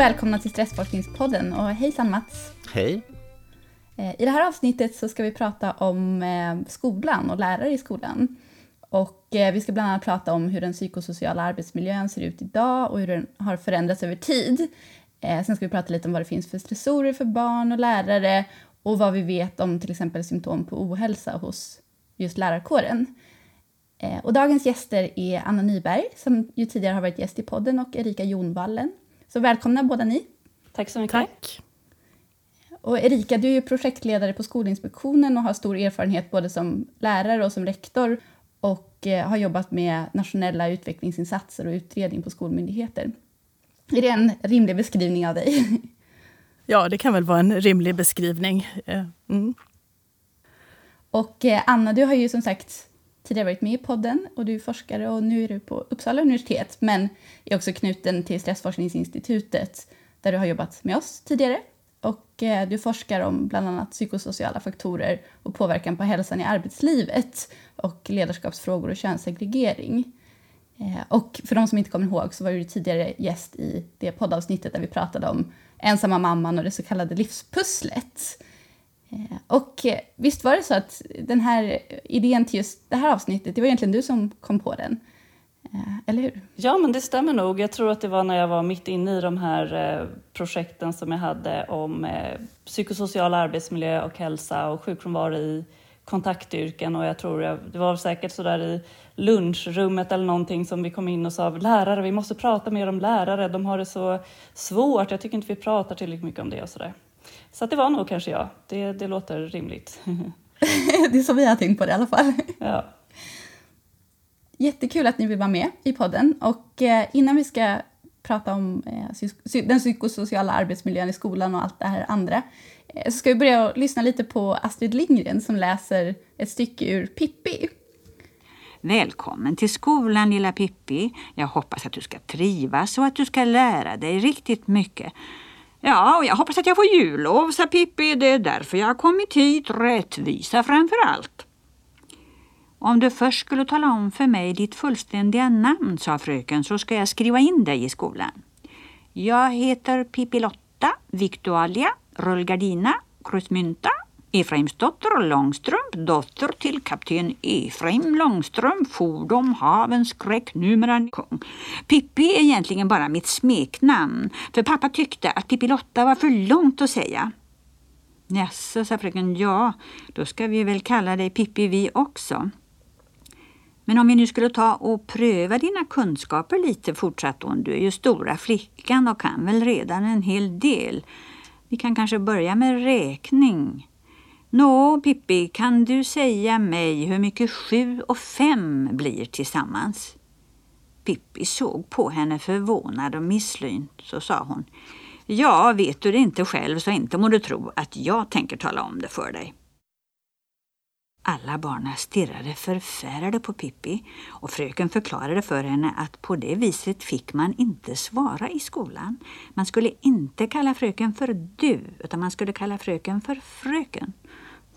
Välkomna till Stressforskningspodden och hejsan Mats! Hej! Eh, I det här avsnittet så ska vi prata om eh, skolan och lärare i skolan. Och eh, vi ska bland annat prata om hur den psykosociala arbetsmiljön ser ut idag och hur den har förändrats över tid. Sen ska vi prata lite om vad det finns för stressorer för barn och lärare och vad vi vet om till exempel symptom på ohälsa hos just lärarkåren. Och dagens gäster är Anna Nyberg, som ju tidigare har varit gäst i podden, och Erika Jonvallen. Så välkomna båda ni. Tack så mycket. Tack. Och Erika, du är projektledare på Skolinspektionen och har stor erfarenhet både som lärare och som rektor och eh, har jobbat med nationella utvecklingsinsatser och utredning på skolmyndigheter. Är det en rimlig beskrivning av dig? Ja, det kan väl vara en rimlig beskrivning. Eh, mm. Och eh, Anna, du har ju som sagt tidigare varit med i podden och du är forskare och nu är du på Uppsala universitet men är också knuten till Stressforskningsinstitutet där du har jobbat med oss tidigare. Och eh, du forskar om bland annat psykosociala faktorer och påverkan på hälsan i arbetslivet och ledarskapsfrågor och könssegregering. Eh, och för de som inte kommer ihåg så var du tidigare gäst i det poddavsnittet där vi pratade om ensamma mamman och det så kallade livspusslet. Eh, och eh, visst var det så att den här idén till just det här avsnittet, det var egentligen du som kom på den? Eh, eller hur? Ja, men det stämmer nog. Jag tror att det var när jag var mitt inne i de här projekten som jag hade om psykosocial arbetsmiljö och hälsa och sjukfrånvaro i kontaktyrken och jag tror jag, det var säkert så där i lunchrummet eller någonting som vi kom in och sa lärare, vi måste prata mer om lärare, de har det så svårt, jag tycker inte vi pratar tillräckligt mycket om det och sådär. Så det var nog kanske jag. Det, det låter rimligt. det är så vi har tänkt på det i alla fall. Ja. Jättekul att ni vill vara med i podden. Och eh, innan vi ska prata om eh, den psykosociala arbetsmiljön i skolan och allt det här andra eh, så ska vi börja lyssna lite på Astrid Lindgren som läser ett stycke ur Pippi. Välkommen till skolan lilla Pippi. Jag hoppas att du ska trivas och att du ska lära dig riktigt mycket. Ja, och jag hoppas att jag får jullov, sa Pippi. Det är därför jag har kommit hit. Rättvisa framför allt. Om du först skulle tala om för mig ditt fullständiga namn, sa fröken, så ska jag skriva in dig i skolan. Jag heter Pippi Lotta, Victualia, Rullgardina, Krusmynta Efraimsdotter Långstrump, dotter till kapten Efraim Långstrump, fordom havens skräck, numera kung. Pippi är egentligen bara mitt smeknamn, för pappa tyckte att Pippilotta var för långt att säga. Jaså, sa fröken, ja, då ska vi väl kalla dig Pippi vi också. Men om vi nu skulle ta och pröva dina kunskaper lite, fortsatte hon, du är ju stora flickan och kan väl redan en hel del. Vi kan kanske börja med räkning. Nå, Pippi, kan du säga mig hur mycket sju och fem blir tillsammans? Pippi såg på henne förvånad och misslynt, så sa hon. Ja, vet du det inte själv så inte må du tro att jag tänker tala om det för dig. Alla barnen stirrade förfärade på Pippi och fröken förklarade för henne att på det viset fick man inte svara i skolan. Man skulle inte kalla fröken för du, utan man skulle kalla fröken för fröken.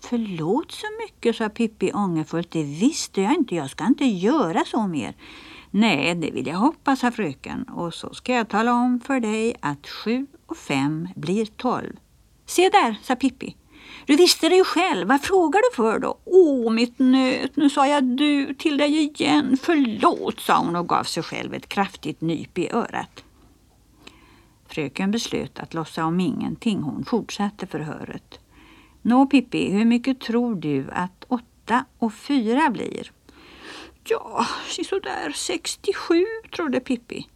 Förlåt så mycket, sa Pippi ångerfullt. Det visste jag inte. Jag ska inte göra så mer. Nej, det vill jag hoppas, sa fröken. Och så ska jag tala om för dig att sju och fem blir tolv. Se där, sa Pippi. Du visste det ju själv. Vad frågar du för då? Åh, mitt nöt, nu sa jag du till dig igen. Förlåt, sa hon och gav sig själv ett kraftigt nyp i örat. Fröken beslöt att låtsas om ingenting. Hon fortsatte förhöret. Nå Pippi, hur mycket tror du att åtta och fyra blir? Ja, sådär 67 trodde Pippi.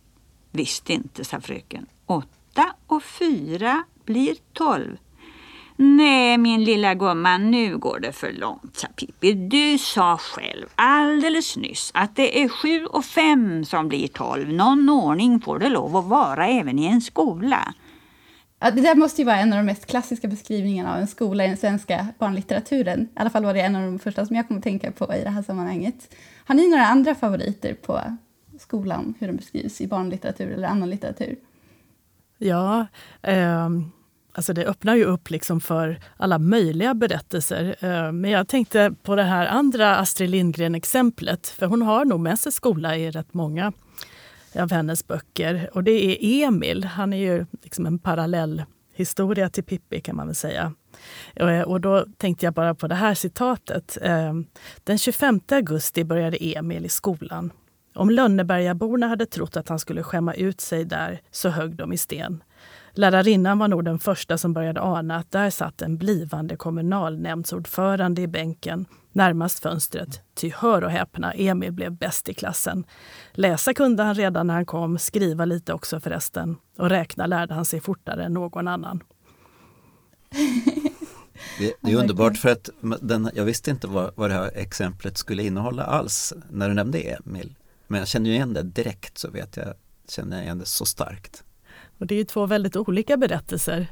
Visst inte, sa fröken. Åtta och fyra blir tolv. Nej, min lilla gumman, nu går det för långt, sa Pippi. Du sa själv alldeles nyss att det är sju och fem som blir tolv. Någon ordning får det lov att vara även i en skola. Ja, det där måste ju vara en av de mest klassiska beskrivningarna av en skola i den svenska barnlitteraturen. I alla fall var det en av de första som jag kom att tänka på i det här sammanhanget. Har ni några andra favoriter på skolan, hur den beskrivs i barnlitteratur eller annan litteratur? Ja, eh, alltså det öppnar ju upp liksom för alla möjliga berättelser. Eh, men jag tänkte på det här andra Astrid Lindgren-exemplet, för hon har nog med sig skola i rätt många av hennes böcker. Och det är Emil. Han är ju liksom en parallell historia till Pippi kan man väl säga. Eh, och då tänkte jag bara på det här citatet. Eh, den 25 augusti började Emil i skolan. Om Lönnebergaborna hade trott att han skulle skämma ut sig där så högg de i sten. Lärarinnan var nog den första som började ana att där satt en blivande kommunalnämndsordförande i bänken närmast fönstret. Ty hör och häpna, Emil blev bäst i klassen. Läsa kunde han redan när han kom, skriva lite också förresten. Och räkna lärde han sig fortare än någon annan. Det, det är underbart för att den, jag visste inte vad, vad det här exemplet skulle innehålla alls när du nämnde Emil. Men jag känner igen det direkt så vet jag, känner igen det så starkt. Och det är ju två väldigt olika berättelser.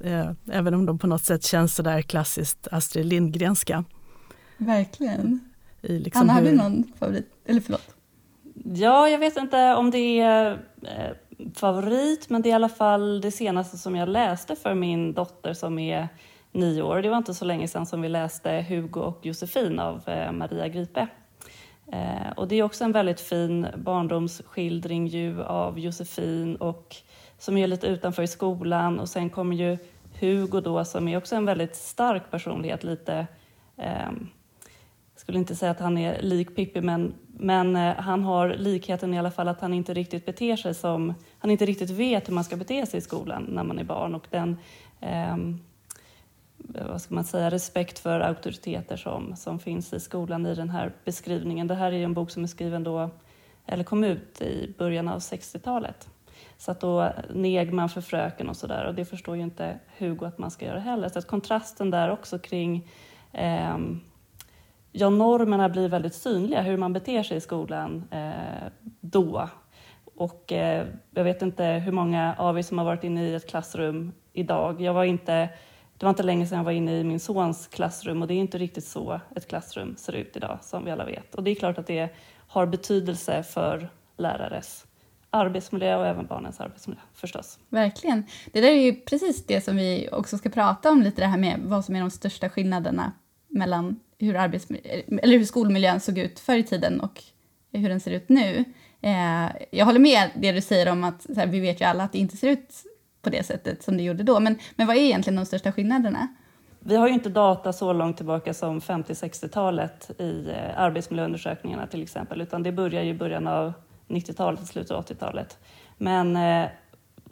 Eh, även om de på något sätt känns sådär klassiskt Astrid Lindgrenska. Verkligen. I liksom Anna, hur... har du någon favorit? Eller förlåt. Ja, jag vet inte om det är eh, favorit, men det är i alla fall det senaste som jag läste för min dotter som är nio år. Det var inte så länge sedan som vi läste Hugo och Josefin av eh, Maria Gripe. Eh, och det är också en väldigt fin barndomsskildring ju av Josefin och som är lite utanför i skolan och sen kommer ju Hugo då som är också en väldigt stark personlighet, lite eh, skulle inte säga att han är lik Pippi, men, men eh, han har likheten i alla fall att han inte riktigt beter sig som, han inte riktigt vet hur man ska bete sig i skolan när man är barn och den, eh, vad ska man säga, respekt för auktoriteter som, som finns i skolan i den här beskrivningen. Det här är en bok som är skriven då, eller kom ut i början av 60-talet. Så att då neg man för fröken och sådär och det förstår ju inte Hugo att man ska göra heller. Så att kontrasten där också kring eh, ja, normerna blir väldigt synliga, hur man beter sig i skolan eh, då. Och eh, jag vet inte hur många av er som har varit inne i ett klassrum idag. Jag var inte, det var inte länge sedan jag var inne i min sons klassrum och det är inte riktigt så ett klassrum ser ut idag som vi alla vet. Och det är klart att det har betydelse för lärares arbetsmiljö och även barnens arbetsmiljö förstås. Verkligen. Det där är ju precis det som vi också ska prata om lite det här med vad som är de största skillnaderna mellan hur, eller hur skolmiljön såg ut förr i tiden och hur den ser ut nu. Eh, jag håller med det du säger om att här, vi vet ju alla att det inte ser ut på det sättet som det gjorde då. Men, men vad är egentligen de största skillnaderna? Vi har ju inte data så långt tillbaka som 50-60-talet i eh, arbetsmiljöundersökningarna till exempel, utan det börjar ju i början av 90-talet, slutet av 80-talet. Men, eh,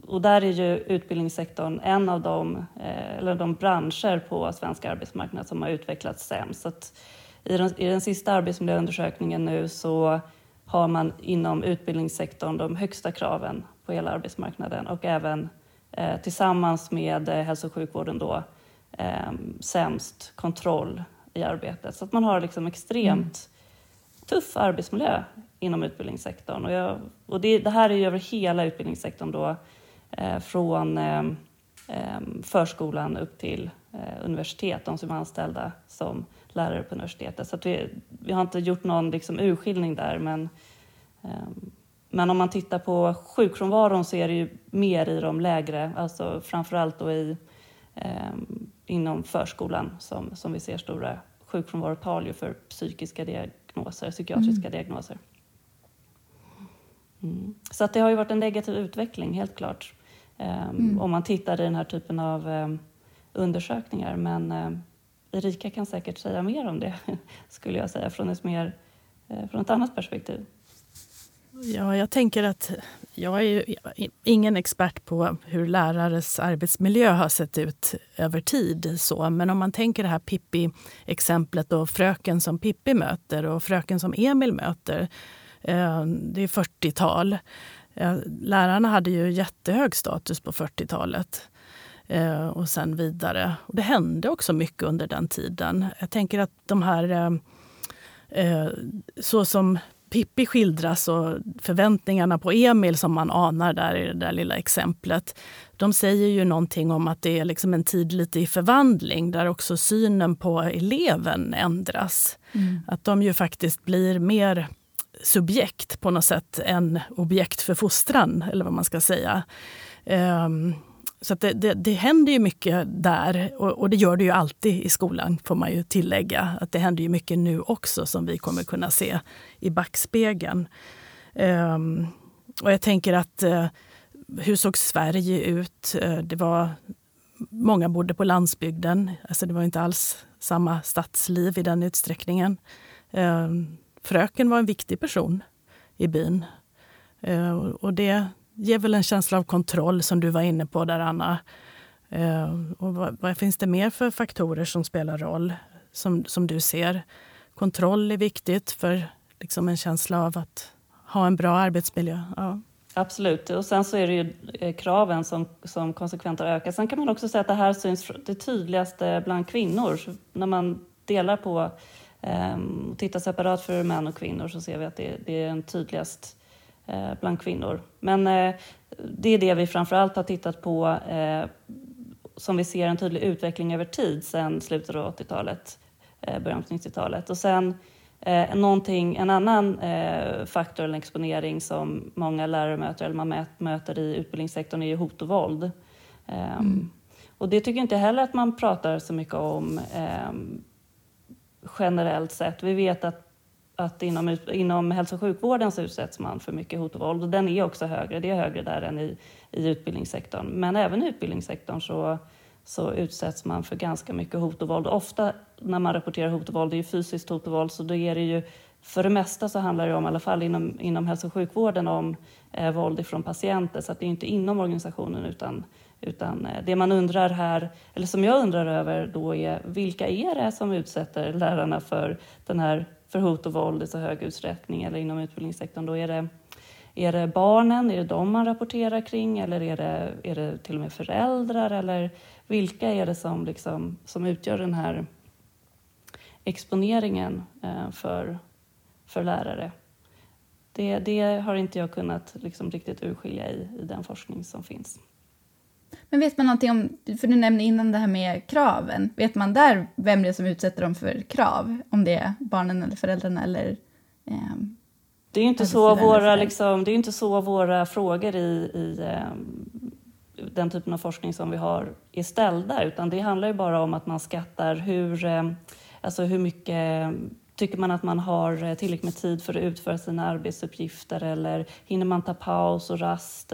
och där är ju utbildningssektorn en av de, eh, eller de branscher på svensk arbetsmarknad som har utvecklats sämst. Så i, den, I den sista arbetsmiljöundersökningen nu så har man inom utbildningssektorn de högsta kraven på hela arbetsmarknaden och även eh, tillsammans med hälso och sjukvården då eh, sämst kontroll i arbetet. Så att man har liksom extremt mm. tuff arbetsmiljö inom utbildningssektorn. Och, jag, och det, det, här är ju över hela utbildningssektorn då, eh, från eh, eh, förskolan upp till eh, universitet, de som är anställda som lärare på universitetet. Så vi, vi har inte gjort någon liksom, urskiljning där, men, men om man tittar på sjukfrånvaron så är det ju mer i de lägre, alltså framförallt då i, inom förskolan som, som vi ser stora sjukfrånvarotal för psykiska diagnoser, psykiatriska mm. diagnoser. Mm. Så att det har ju varit en negativ utveckling, helt klart, mm. om man tittar i den här typen av um, undersökningar. Men um, Erika kan säkert säga mer om det, skulle jag säga, från ett, mer, uh, från ett annat perspektiv. Ja, jag tänker att jag är ju ingen expert på hur lärares arbetsmiljö har sett ut över tid. Så. Men om man tänker det här Pippi-exemplet och fröken som Pippi möter och fröken som Emil möter Eh, det är 40-tal. Eh, lärarna hade ju jättehög status på 40-talet eh, och sen vidare. Och det hände också mycket under den tiden. Jag tänker att de här, så som Pippi skildras och förväntningarna på Emil som man anar där i det där lilla exemplet. De säger ju någonting om att det är liksom en tid lite i förvandling där också synen på eleven ändras. Mm. Att de ju faktiskt blir mer subjekt på något sätt än objekt för fostran, eller vad man ska säga. Um, så det, det, det, händer ju mycket där och, och, det gör det ju alltid i skolan får man ju tillägga. Att det händer ju mycket nu också som vi kommer kunna se i backspegeln. Um, och jag tänker att uh, hur såg Sverige ut? Uh, det var, många bodde på landsbygden. Alltså det var inte alls samma stadsliv i den utsträckningen. Um, fröken var en viktig person i byn. Eh, och det ger väl en känsla av kontroll som du var inne på där, Anna. Eh, och vad, vad, finns det mer för faktorer som spelar roll, som, som du ser? Kontroll är viktigt för liksom en känsla av att ha en bra arbetsmiljö. Ja. Absolut, och sen så är det ju eh, kraven som, som konsekvent har ökat. Sen kan man också säga att det här syns det tydligaste bland kvinnor. Så när man delar på um, tittar separat för män och kvinnor så ser vi att det, det är en tydligast uh, bland kvinnor. Men uh, det är det vi framförallt har tittat på uh, som vi ser en tydlig utveckling över tid sedan slutet av 80-talet, början på 90-talet. Och sen någonting, en annan faktor eller exponering som många lärare möter eller man möter i utbildningssektorn är ju hot och våld. Eh, mm. Och det tycker inte heller att man pratar så mycket om eh, generellt sett. Vi vet att, att inom, inom hälso och sjukvården så utsätts man för mycket hot och våld och den är också högre. Det är högre där än i, i utbildningssektorn. Men även i utbildningssektorn så så utsätts man för ganska mycket hot och våld. Ofta när man rapporterar hot och våld, det är ju fysiskt hot och våld, så då är det ju för det mesta så handlar det om, i alla fall inom, inom hälso och sjukvården, om eh, våld ifrån patienter. Så att det är inte inom organisationen utan, utan eh, det man undrar här, eller som jag undrar över då är vilka är det som utsätter lärarna för, den här, för hot och våld i så hög utsträckning eller inom utbildningssektorn? Då är det är det barnen, är det de man rapporterar kring eller är det, är det till och med föräldrar? Eller vilka är det som, liksom, som utgör den här exponeringen eh, för, för lärare? Det, det har inte jag kunnat liksom riktigt urskilja i, i den forskning som finns. Men vet man någonting om, för du nämnde innan det här med kraven, vet man där vem det är som utsätter dem för krav? Om det är barnen eller föräldrarna eller eh, det är ju inte, så våra, liksom, det är inte så våra frågor i, i eh, den typen av forskning som vi har är ställda, utan det handlar ju bara om att man skattar hur, eh, alltså hur mycket Tycker man att man har tillräckligt med tid för att utföra sina arbetsuppgifter eller hinner man ta paus och rast?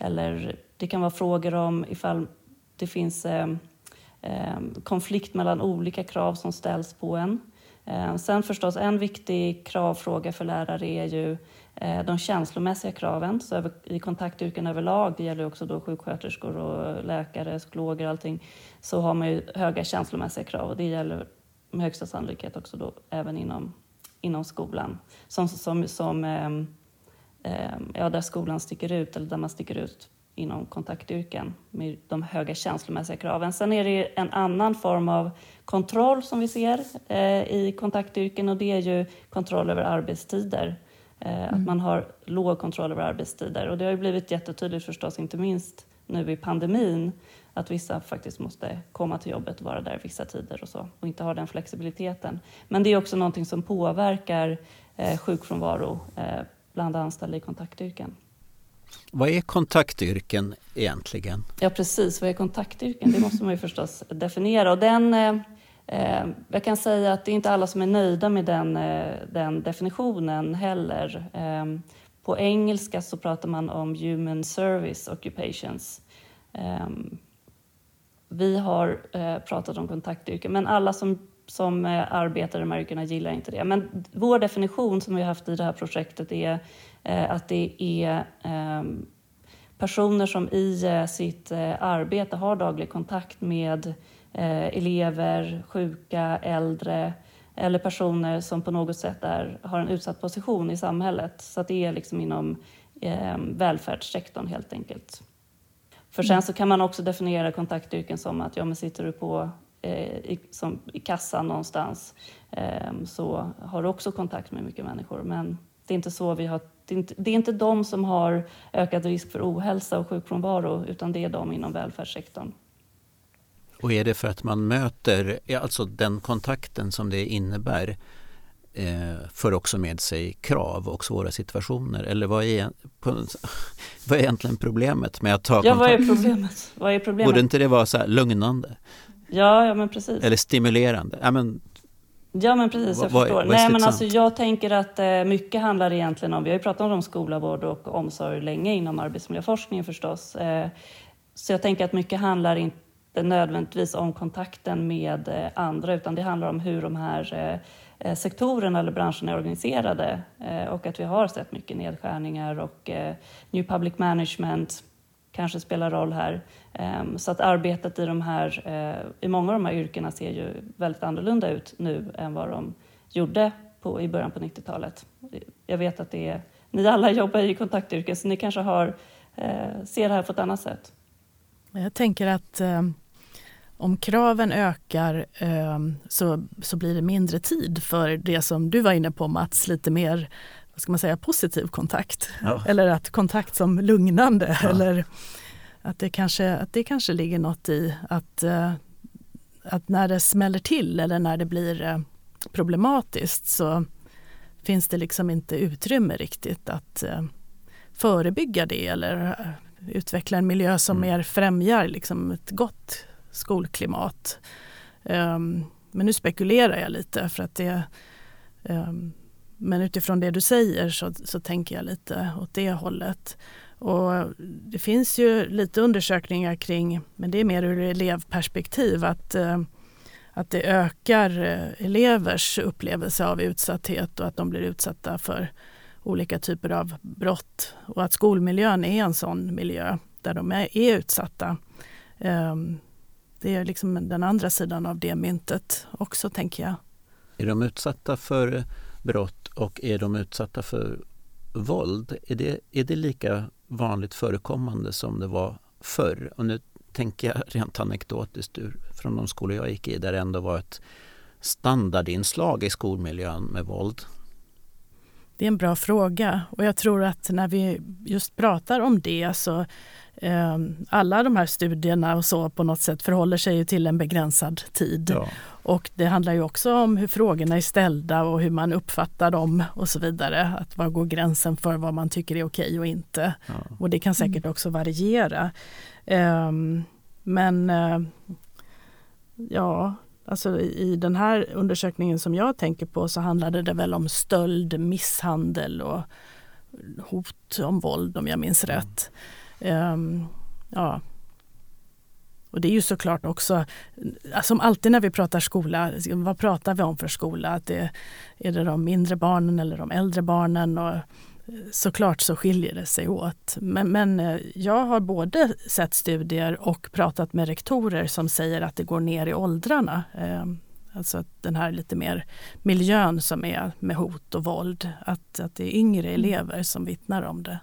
Eller det kan vara frågor om ifall det finns eh, eh, konflikt mellan olika krav som ställs på en. Eh, sen förstås en viktig kravfråga för lärare är ju eh, de känslomässiga kraven så i kontaktyrken överlag, det gäller också då sjuksköterskor och läkare, psykologer och allting, så har man ju höga känslomässiga krav och det gäller med högsta sannolikhet också då även inom, inom skolan. Som, som, som ehm, ja, där skolan sticker ut eller där man sticker ut inom kontaktyrken med de höga känslomässiga kraven. Sen är det en annan form av kontroll som vi ser eh, i kontaktyrken och det är ju kontroll över arbetstider. Eh, mm. Att man har låg kontroll över arbetstider och det har ju blivit jättetydligt förstås, inte minst nu i pandemin, att vissa faktiskt måste komma till jobbet och vara där vissa tider och så och inte ha den flexibiliteten. Men det är också någonting som påverkar eh, sjukfrånvaro bland anställda i kontaktyrken. Vad är kontaktyrken egentligen? Ja precis, vad är kontaktyrken? Det måste man ju förstås definiera. Och den, eh, eh, jag kan säga att det är inte alla som är nöjda med den, eh, den definitionen heller. Eh, på engelska så pratar man om human service occupations. Eh, vi har eh, pratat om kontaktyrken, men alla som som arbetar i de här yrkena gillar inte det. Men vår definition som vi har haft i det här projektet är Eh, att det är ehm, personer som i eh, sitt eh, arbete har daglig kontakt med elever, sjuka, äldre eller personer som på något sätt är, har en utsatt position i samhället. Så det är liksom inom eh, välfärdssektorn helt enkelt. För sen så kan man också definiera kontaktyrken som att ja, men sitter du på eh, i, som, i kassan någonstans eh, så har du också kontakt med mycket människor. Men det är inte så vi har det är, inte, det är inte de som har ökad risk för ohälsa och sjukfrånvaro utan det är de inom välfärdssektorn. Och är det för att man möter, alltså den kontakten som det innebär eh, för också med sig krav och svåra situationer? Eller vad är, på, vad är egentligen problemet med att ta ja, kontakt? Vad är problemet? Vad är problemet? Borde inte det vara så lugnande? Ja, ja, men precis. Eller stimulerande? Ja, men, Ja men precis, jag Vad- förstår. vad Nej, men alltså, jag tänker att eh, mycket handlar egentligen om, vi har ju pratat om skola, vård och omsorg länge inom arbetsmiljöforskningen förstås. Eh, så jag tänker att mycket handlar inte nödvändigtvis om kontakten med eh, andra utan det handlar om hur de här eh, eh, sektorerna eller branscherna är organiserade eh, och att vi har sett mycket nedskärningar och New Public Management kanske spelar roll här. Ehm, så att arbetet i, de här, eh, i många av de här yrkena ser ju väldigt annorlunda ut nu än vad de gjorde på, i början på 90-talet. Jag vet att det är, ni alla jobbar i kontaktyrken så ni kanske har, eh, ser det här på ett annat sätt. Jag tänker att ehm, om kraven ökar ehm, så, så blir det mindre tid för det som du var inne på Mats, lite mer vad ska man säga, positiv kontakt. Ja. Eller att kontakt som lugnande. Ja. Eller att det, kanske, att det kanske ligger något i att, eh, att när det smäller till eller när det blir eh, problematiskt så finns det liksom inte utrymme riktigt att eh, förebygga det eller utveckla en miljö som Mm. mer främjar liksom ett gott skolklimat. Ehm, men nu spekulerar jag lite för att det ehm, men utifrån det du säger så, så tänker jag lite åt det hållet. Och det finns ju lite undersökningar kring, men det är mer ur elevperspektiv, att, eh, att det ökar eh, elevers upplevelse av utsatthet och att de blir utsatta för olika typer av brott. Och att skolmiljön är en sån miljö där de är, är utsatta. Ehm, det är liksom den andra sidan av det myntet också, tänker jag. Är de utsatta för eh, brott och är de utsatta för våld? Är det, är det lika vanligt förekommande som det var förr? Och nu tänker jag rent anekdotiskt ur, från de skolor jag gick i där det ändå var ett standardinslag i skolmiljön med våld. Det är en bra fråga och jag tror att när vi just pratar om det så eh, alla de här studierna och så på något sätt förhåller sig ju till en begränsad tid. Ja. Och det handlar ju också om hur frågorna är ställda och hur man uppfattar dem och så vidare. Att var går gränsen för vad man tycker är okej och inte. Ja. Och det kan säkert också variera. Ehm, men eh, ja, alltså i i den här undersökningen som jag tänker på så handlade det väl om stöld, misshandel och hot om våld om jag minns rätt. Ehm, ja. Och det är ju såklart också, som alltid när vi pratar skola, vad pratar vi om för skola? Att det, är det de mindre barnen eller de äldre barnen? Och såklart så skiljer det sig åt. Men, men eh, jag har både sett studier och pratat med rektorer som säger att det går ner i åldrarna. Eh, Alltså att den här lite mer miljön som är med hot och våld. Att, att det är yngre elever som vittnar om det.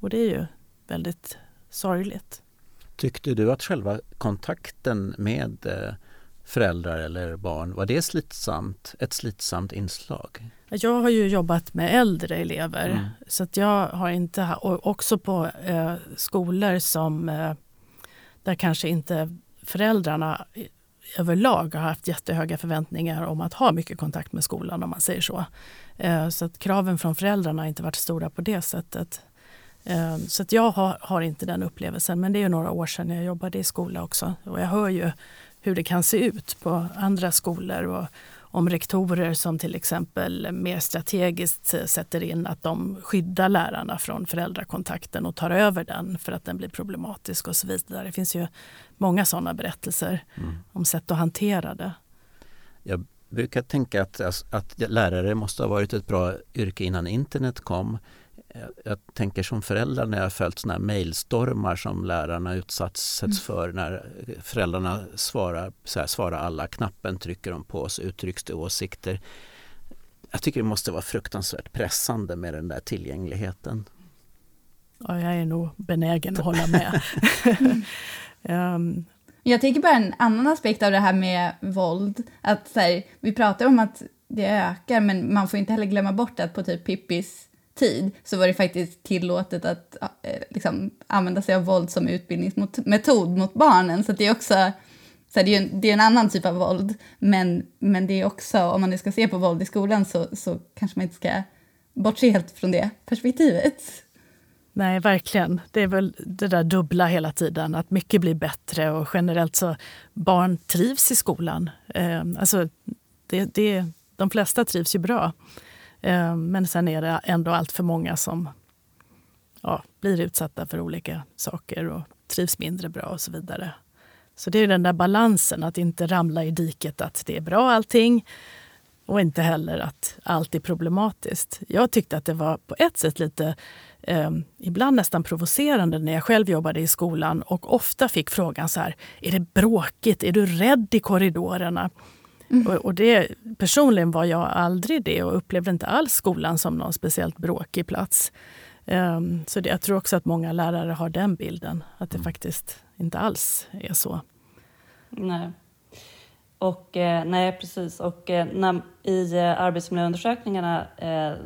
Och det är ju väldigt sorgligt. Tyckte du att själva kontakten med eh, föräldrar eller barn, var det slitsamt, ett slitsamt inslag? Jag har ju jobbat med äldre elever Mm. så att jag har inte, och också på eh, skolor som eh, där kanske inte föräldrarna överlag har haft jättehöga förväntningar om att ha mycket kontakt med skolan om man säger så. Eh, så att kraven från föräldrarna har inte varit stora på det sättet. Eh, så jag har, har inte den upplevelsen men det är ju några år sedan jag jobbade i skola också och jag hör ju hur det kan se ut på andra skolor och om rektorer som till exempel mer strategiskt sätter in att de skyddar lärarna från föräldrakontakten och tar över den för att den blir problematisk och så vidare. Det finns ju många sådana berättelser Mm. om sätt att hantera det. Jag brukar tänka att, att lärare måste ha varit ett bra yrke innan internet kom. Jag- tänker som förälder när jag har följt såna här mejlstormar som lärarna utsatts Mm. för när föräldrarna svarar, så här, svarar alla, knappen trycker de på så uttrycks det åsikter. Jag tycker det måste vara fruktansvärt pressande med den där tillgängligheten. Ja, jag är nog benägen att hålla med. Ehm, Jag tänker bara en annan aspekt av det här med våld. Att så här, vi pratar om att det ökar, men man får inte heller glömma bort att på typ Pippis tid så var det faktiskt tillåtet att eh, liksom, använda sig av våld som utbildningsmetod mot barnen. Så det är också så det, är en, det är en annan typ av våld, men, men det är också, om man nu ska se på våld i skolan så, så kanske man inte ska bortse helt från det perspektivet. Nej, verkligen. Det är väl det där dubbla hela tiden, att mycket blir bättre och generellt så barn trivs i skolan. Eh, alltså, det, det, De flesta trivs ju bra. Eh, men sen är det ändå allt för många som ja, blir utsatta för olika saker och trivs mindre bra och så vidare. Så det är den där balansen, att inte ramla i diket att det är bra allting och inte heller att allt är problematiskt. Jag tyckte att det var på ett sätt lite, eh, ibland nästan provocerande när jag själv jobbade i skolan och ofta fick frågan så här, är det bråkigt? Är du rädd i korridorerna? Mm. Och, och, det, personligen var jag aldrig det och upplevde inte alls skolan som någon speciellt bråkig plats. Um, så det, jag tror också att många lärare har den bilden, att det mm. faktiskt inte alls är så. Nej. Och, eh, nej, precis. Och eh, när, i eh, arbetsmiljöundersökningarna,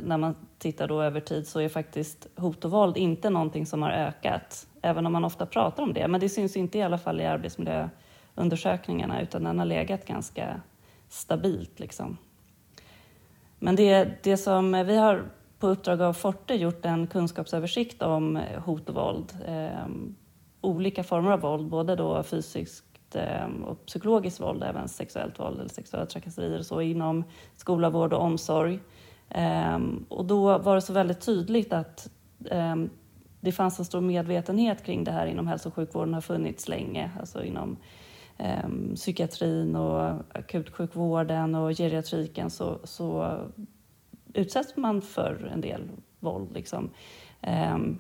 när man tittar då över tid, så är faktiskt hot och våld inte någonting som har ökat, även om man ofta pratar om det. Men det syns inte i alla fall i arbetsmiljöundersökningarna, utan den har legat ganska stabilt. Liksom. Men det, det som vi har på uppdrag av Forte gjort en kunskapsöversikt om hot och våld. Eh, olika former av våld, både då fysiskt eh, och psykologiskt våld, även sexuellt våld eller sexuella trakasserier och så inom skola, vård och omsorg. Eh, och då var det så väldigt tydligt att eh, det fanns en stor medvetenhet kring det här inom hälso och sjukvården har funnits länge, alltså inom eh, psykiatrin och akutsjukvården och geriatriken så, så utsätts man för en del våld. Liksom. Ehm,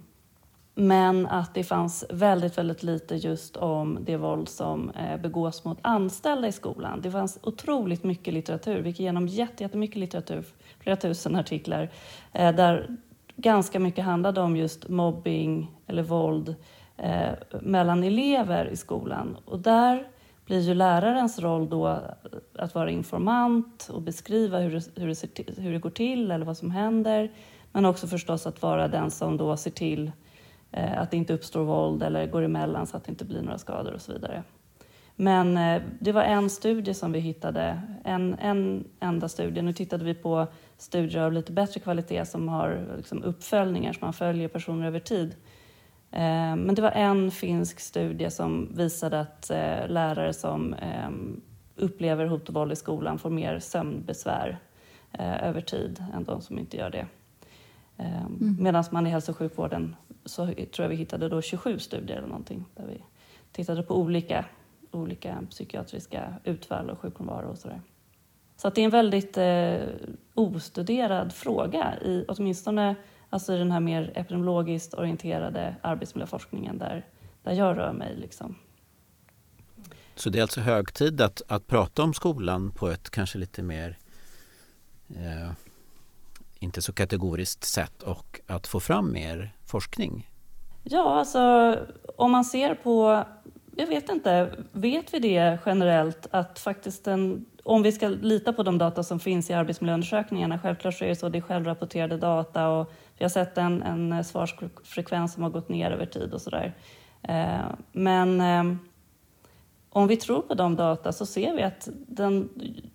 men att det fanns väldigt, väldigt lite just om det våld som eh, begås mot anställda i skolan. Det fanns otroligt mycket litteratur, vi gick igenom jättemycket litteratur, flera tusen artiklar, eh, där ganska mycket handlade om just mobbing eller våld eh, mellan elever i skolan. Och där blir ju lärarens roll då att vara informant och beskriva hur det, hur, det ser hur det går till eller vad som händer. Men också förstås att vara den som då ser till eh, att det inte uppstår våld eller går emellan så att det inte blir några skador och så vidare. Men eh, det var en studie som vi hittade, en, en enda studie. Nu tittade vi på studier av lite bättre kvalitet som har liksom, uppföljningar, så man följer personer över tid. Eh, men det var en finsk studie som visade att eh, lärare som ehm, upplever hot och våld i skolan får mer sömnbesvär eh, över tid än de som inte gör det. Ehm, mm. Medan man i hälso och sjukvården så tror jag vi hittade då 27 studier eller någonting där vi tittade på olika, olika psykiatriska utfall och sjukfrånvaro och sådär. Så att det är en väldigt eh, ostuderad fråga, i, åtminstone Alltså i den här mer epidemiologiskt orienterade arbetsmiljöforskningen där, där jag rör mig. Liksom. Så det är alltså hög tid att, att prata om skolan på ett kanske lite mer eh, inte så kategoriskt sätt och att få fram mer forskning? Ja, alltså om man ser på, jag vet inte, vet vi det generellt att faktiskt en om vi ska lita på de data som finns i arbetsmiljöundersökningarna, självklart så är det så, det är självrapporterade data och vi har sett en, en svarsfrekvens som har gått ner över tid och sådär. Eh, men eh, om vi tror på de data så ser vi att den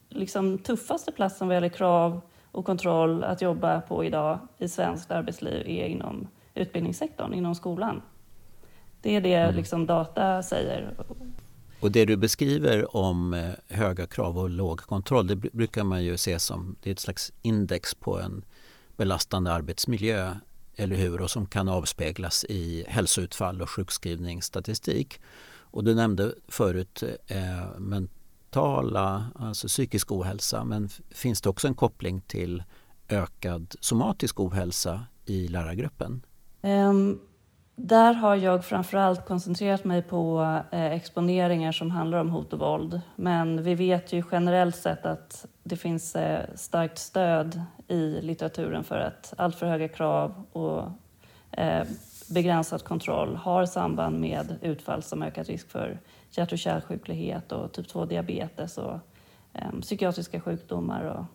liksom, tuffaste platsen vad gäller krav och kontroll att jobba på idag i svenskt arbetsliv är inom utbildningssektorn, inom skolan. Det är det mm. liksom, data säger. Och det du beskriver om eh, höga krav och låg kontroll det brukar man ju se som det är ett slags index på en belastande arbetsmiljö eller hur? Och som kan avspeglas i hälsoutfall och sjukskrivningsstatistik. Och du nämnde förut eh, mentala, alltså psykisk ohälsa men finns det också en koppling till ökad somatisk ohälsa i lärargruppen? Um, där har jag framförallt koncentrerat mig på eh, exponeringar som handlar om hot och våld. Men vi vet ju generellt sett att det finns eh, starkt stöd i litteraturen för att alltför höga krav och eh, begränsad kontroll har samband med utfall som ökad risk för hjärt och kärlsjuklighet och typ 2-diabetes och eh, psykiatriska sjukdomar och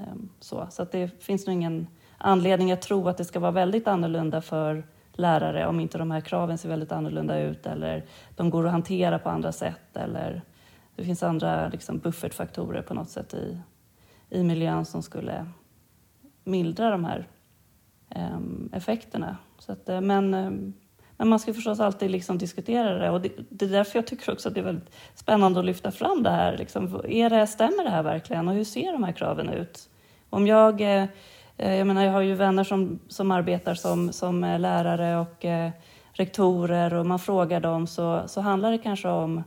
eh, så. Så att det finns nog ingen anledning att tro att det ska vara väldigt annorlunda för lärare om inte de här kraven ser väldigt annorlunda ut eller de går att hantera på andra sätt eller det finns andra liksom, buffertfaktorer på något sätt i, i miljön som skulle mildra de här um, effekterna. Så att, eh, men, ehm, Men man ska förstås alltid liksom diskutera det och det, det, är därför jag tycker också att det är väldigt spännande att lyfta fram det här. Liksom, är det, stämmer det här verkligen och hur ser de här kraven ut? Om jag, eh, Eh, jag menar jag har ju vänner som, som arbetar som, som eh, lärare och eh, rektorer och man frågar dem så, så handlar det kanske om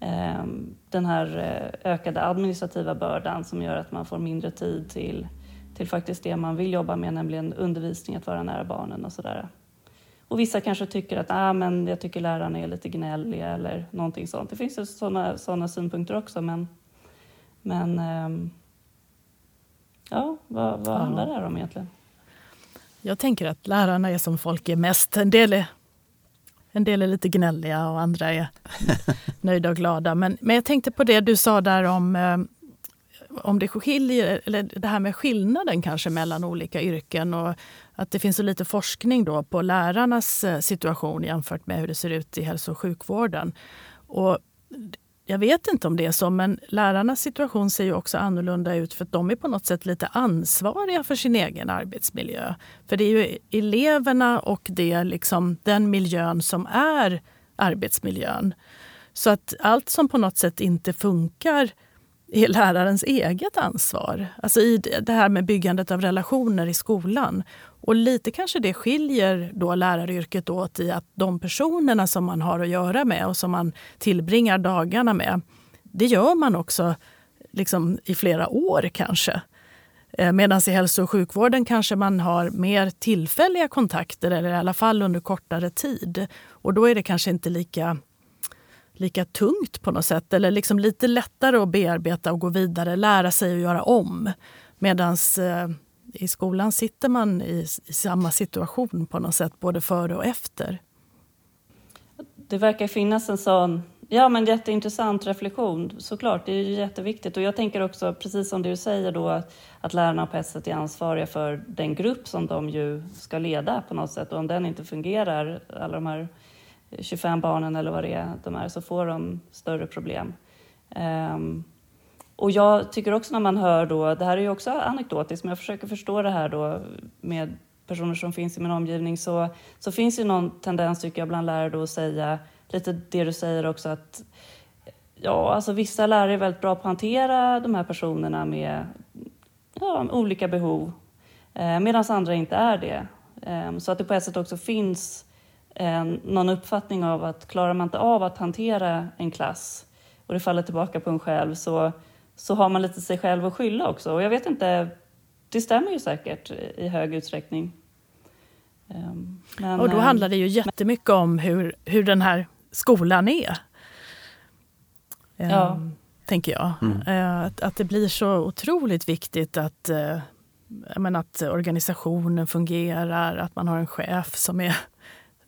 eh, den här eh, ökade administrativa bördan som gör att man får mindre tid till, till faktiskt det man vill jobba med, nämligen undervisning, att vara nära barnen och sådär. Och vissa kanske tycker att ah, men jag tycker lärarna är lite gnälliga eller någonting sånt. Det finns ju sådana såna synpunkter också men, men eh, ja, vad, vad handlar det här om egentligen? Jag tänker att lärarna är som folk är mest. En del är en del är lite gnälliga och andra är nöjda och glada. Men, men jag tänkte på det du sa där om, eh, om det skiljer, eller det här med skillnaden kanske mellan olika yrken och att det finns så lite forskning då på lärarnas eh, situation jämfört med hur det ser ut i hälso och sjukvården. Och jag vet inte om det är så, men lärarnas situation ser ju också annorlunda ut för att de är på något sätt lite ansvariga för sin egen arbetsmiljö. För det är ju eleverna och det liksom, den miljön som är arbetsmiljön. Så att allt som på något sätt inte funkar är lärarens eget ansvar. Alltså i det här med byggandet av relationer i skolan. Och lite kanske det skiljer då läraryrket åt i att de personerna som man har att göra med och som man tillbringar dagarna med, det gör man också liksom i flera år kanske. Eh, Medan i hälso och sjukvården kanske man har mer tillfälliga kontakter eller i alla fall under kortare tid. Och då är det kanske inte lika, lika tungt på något sätt eller liksom lite lättare att bearbeta och gå vidare, lära sig att göra om. Medan eh, i skolan sitter man i, i samma situation på något sätt, både före och efter. Det verkar finnas en sån Ja, men jätteintressant reflektion. Såklart, det är ju jätteviktigt. Och jag tänker också, precis som du säger då, att, att lärarna på ett sätt är ansvariga för den grupp som de ju ska leda på något sätt. Och om den inte fungerar, alla de här 25 barnen eller vad det är de är, så får de större problem. Um, och jag tycker också när man hör då, det här är ju också anekdotiskt, men jag försöker förstå det här då med personer som finns i min omgivning, så, så finns ju någon tendens tycker jag bland lärare då att säga lite det du säger också att ja, alltså vissa lärare är väldigt bra på att hantera de här personerna med ja, olika behov, eh, medan andra inte är det. Eh, så att det på ett sätt också finns eh, någon uppfattning av att klarar man inte av att hantera en klass och det faller tillbaka på en själv så så har man lite sig själv att skylla också. Och jag vet inte, det stämmer ju säkert i hög utsträckning. Ehm, men, och då handlar det ju jättemycket om hur, hur den här skolan är. Ja. Um, tänker jag. Mm. Uh, att, att det blir så otroligt viktigt att, uh, men att organisationen fungerar, att man har en chef som är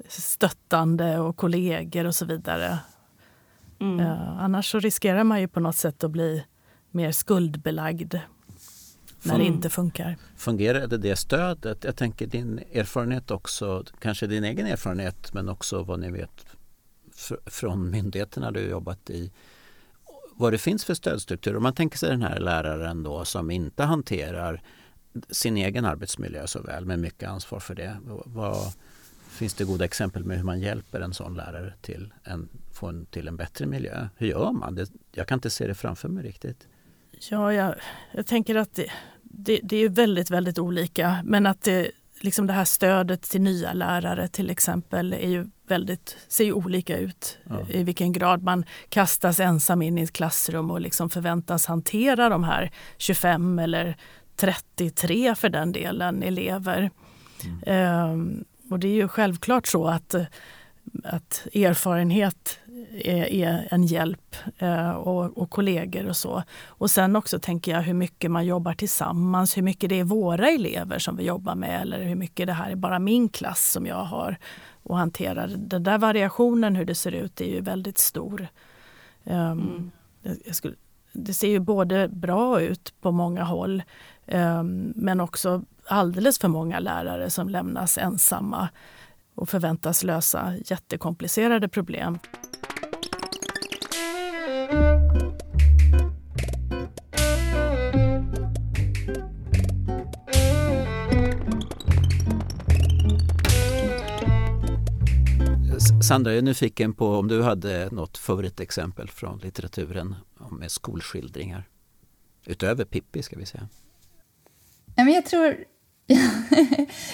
stöttande och kollegor och så vidare. Mm. Uh, annars så riskerar man ju på något sätt att bli mer skuldbelagd när det inte funkar. Fungerade det stödet? Jag tänker din erfarenhet också, kanske din egen erfarenhet men också vad ni vet från myndigheterna du jobbat i. Vad det finns för stödstruktur. Om man tänker sig den här läraren då som inte hanterar sin egen arbetsmiljö så väl med mycket ansvar för det. Vad, finns det goda exempel med hur man hjälper en sån lärare till en, få en, till en bättre miljö? Hur gör man? Det, jag kan inte se det framför mig riktigt. Ja, jag, jag tänker att det, det, det, är väldigt, väldigt olika. Men att det, liksom det här stödet till nya lärare till exempel är ju väldigt, ser ju olika ut. Ja. I vilken grad man kastas ensam in i ett klassrum och liksom förväntas hantera de här 25 eller 33 för den delen elever. Mm. Ehm, och det är ju självklart så att, att erfarenhet är, är en hjälp eh, och, och kollegor och så. Och sen också tänker jag hur mycket man jobbar tillsammans, hur mycket det är våra elever som vi jobbar med eller hur mycket det här är bara min klass som jag har och hanterar. Den där variationen hur det ser ut är ju väldigt stor. Um, mm. skulle, det ser ju både bra ut på många håll um, men också alldeles för många lärare som lämnas ensamma och förväntas lösa jättekomplicerade problem. Sandra, jag är nyfiken på om du hade något favoritexempel från litteraturen med skolskildringar. Utöver Pippi ska vi säga. Ja, men jag tror...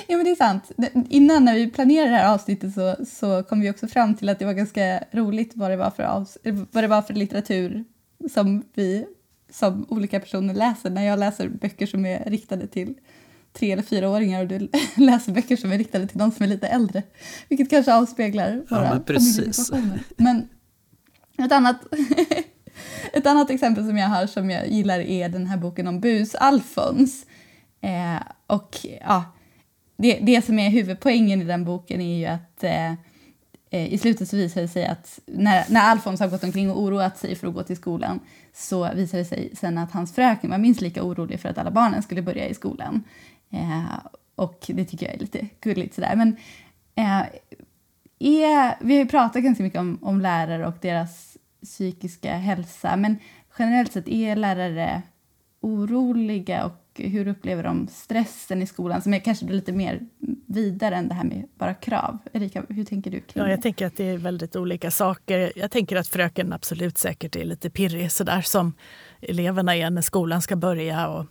ja, men det är sant. Innan när vi planerade det här avsnittet så, så kom vi också fram till att det var ganska roligt vad det var för, avs vad det var för litteratur som vi som olika personer läser. När jag läser böcker som är riktade till tre eller fyraåringar och du läser böcker som är riktade till de som är lite äldre. Vilket kanske avspeglar våra ja, familjesituationer. Men ett annat, ett annat exempel som jag har som jag gillar är den här boken om Bus Alfons. Eh, och ja, det, det som är huvudpoängen i den boken är ju att eh, eh, i slutet så visar det sig att när, när Alfons har gått omkring och oroat sig för att gå till skolan så visar det sig sen att hans fröken var minst lika orolig för att alla barnen skulle börja i skolan. Eh, och det tycker jag är lite gulligt sådär. Men eh, är, vi har ju pratat ganska mycket om, om lärare och deras psykiska hälsa, men generellt sett är lärare oroliga och hur upplever de stressen i skolan som är kanske lite mer vidare än det här med bara krav? Erika, hur tänker du? ja, jag tänker att det är väldigt olika saker. Jag tänker att fröken absolut säkert är lite pirrig sådär som eleverna är när skolan ska börja. Och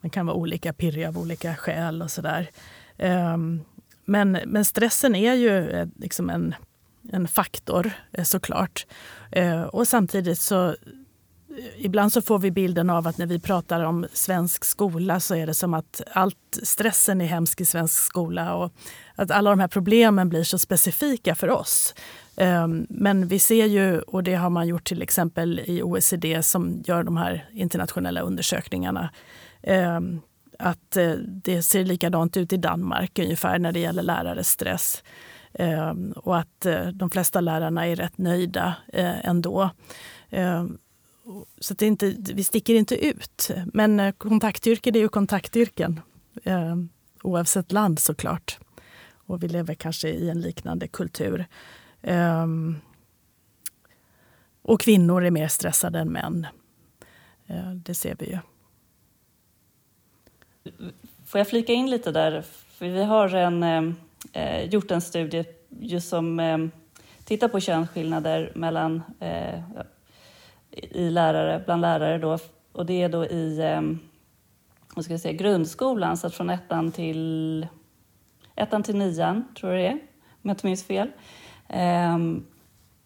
man kan vara olika pirrig av olika skäl och sådär. Um, men, men stressen är ju eh, liksom en, en faktor eh, såklart. Uh, och samtidigt så ibland så får vi bilden av att när vi pratar om svensk skola så är det som att allt stressen är hemsk i svensk skola och att alla de här problemen blir så specifika för oss. Ehm, men vi ser ju, och det har man gjort till exempel i OECD som gör de här internationella undersökningarna, ehm, att eh, det ser likadant ut i Danmark ungefär när det gäller lärares stress. Ehm, och att eh, de flesta lärarna är rätt nöjda eh, ändå. Så det inte, vi sticker inte ut. Men eh, kontaktyrken är ju kontaktyrken. Eh, oavsett land såklart. Och vi lever kanske i en liknande kultur. Eh, och kvinnor är mer stressade än män. Eh, det ser vi ju. Får jag flika in lite där? För vi har en, eh gjort en studie just som eh, tittar på könsskillnader mellan eh, i lärare, bland lärare då, och det är då i ehm, vad ska jag säga, grundskolan, så att från ettan till, ettan till nian, tror jag det är, om jag inte minns fel. Ehm,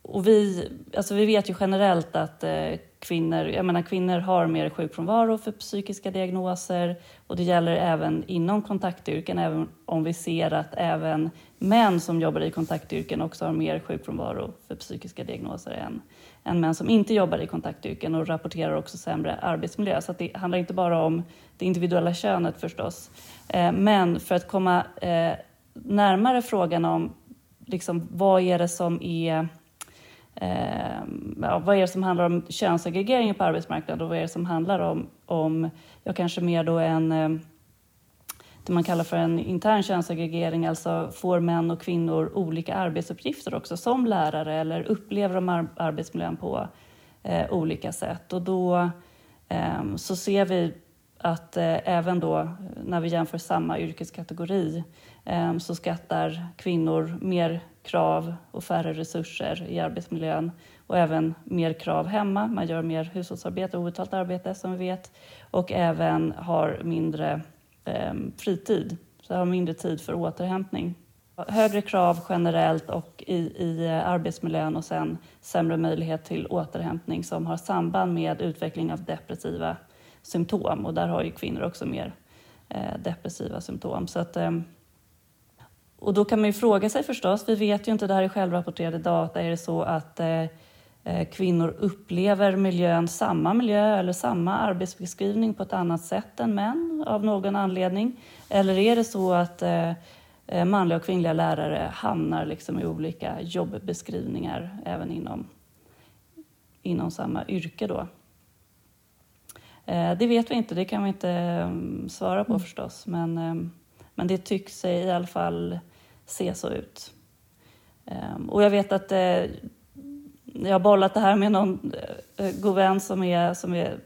och vi, alltså vi vet ju generellt att eh, kvinnor, jag menar, kvinnor har mer sjukfrånvaro för psykiska diagnoser och det gäller även inom kontaktyrken, även om vi ser att även män som jobbar i kontaktyrken också har mer sjukfrånvaro för psykiska diagnoser än, än män som inte jobbar i kontaktyrken och rapporterar också sämre arbetsmiljö. Så det handlar inte bara om det individuella könet förstås. Eh, men för att komma eh, närmare frågan om liksom, vad är det som är eh, ja, vad är det som handlar om könssegregering på arbetsmarknaden och vad är det som handlar om, om ja, kanske mer då en eh, det man kallar för en intern könssegregering, alltså får män och kvinnor olika arbetsuppgifter också som lärare eller upplever de arbetsmiljön på eh, olika sätt. Och då eh, så ser vi att eh, även då när vi jämför samma yrkeskategori eh, så skattar kvinnor mer krav och färre resurser i arbetsmiljön och även mer krav hemma. Man gör mer hushållsarbete outtalat obetalt arbete som vi vet och även har mindre eh, fritid, så jag har mindre tid för återhämtning. Högre krav generellt och i, i eh, arbetsmiljön och sen sämre möjlighet till återhämtning som har samband med utveckling av depressiva symptom och där har ju kvinnor också mer eh, depressiva symptom. Så att, eh, och då kan man ju fråga sig förstås, vi vet ju inte, det här är självrapporterade data, är det så att eh, kvinnor upplever miljön, samma miljö eller samma arbetsbeskrivning på ett annat sätt än män av någon anledning? Eller är det så att eh, eh manliga och kvinnliga lärare hamnar liksom i olika jobbbeskrivningar även inom, inom samma yrke då? Eh, det vet vi inte, det kan vi inte um, svara på mm. förstås, men, men det tycks i alla fall se så ut. Och jag vet att jag har bollat det här med någon eh, god vän som är, som är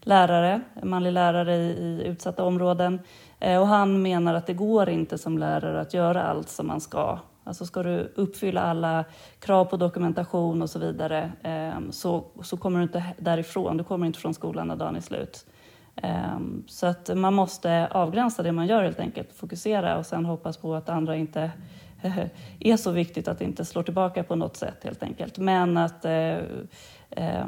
lärare, manlig lärare i, i utsatta områden. Eh, och han menar att det går inte som lärare att göra allt som man ska Alltså ska du uppfylla alla krav på dokumentation och så vidare ehm, så, så kommer du inte därifrån, du kommer inte från skolan när dagen är slut. Ehm, så att man måste avgränsa det man gör helt enkelt, fokusera och sen hoppas på att andra inte är så viktigt att det inte slår tillbaka på något sätt helt enkelt. Men att, eh, eh,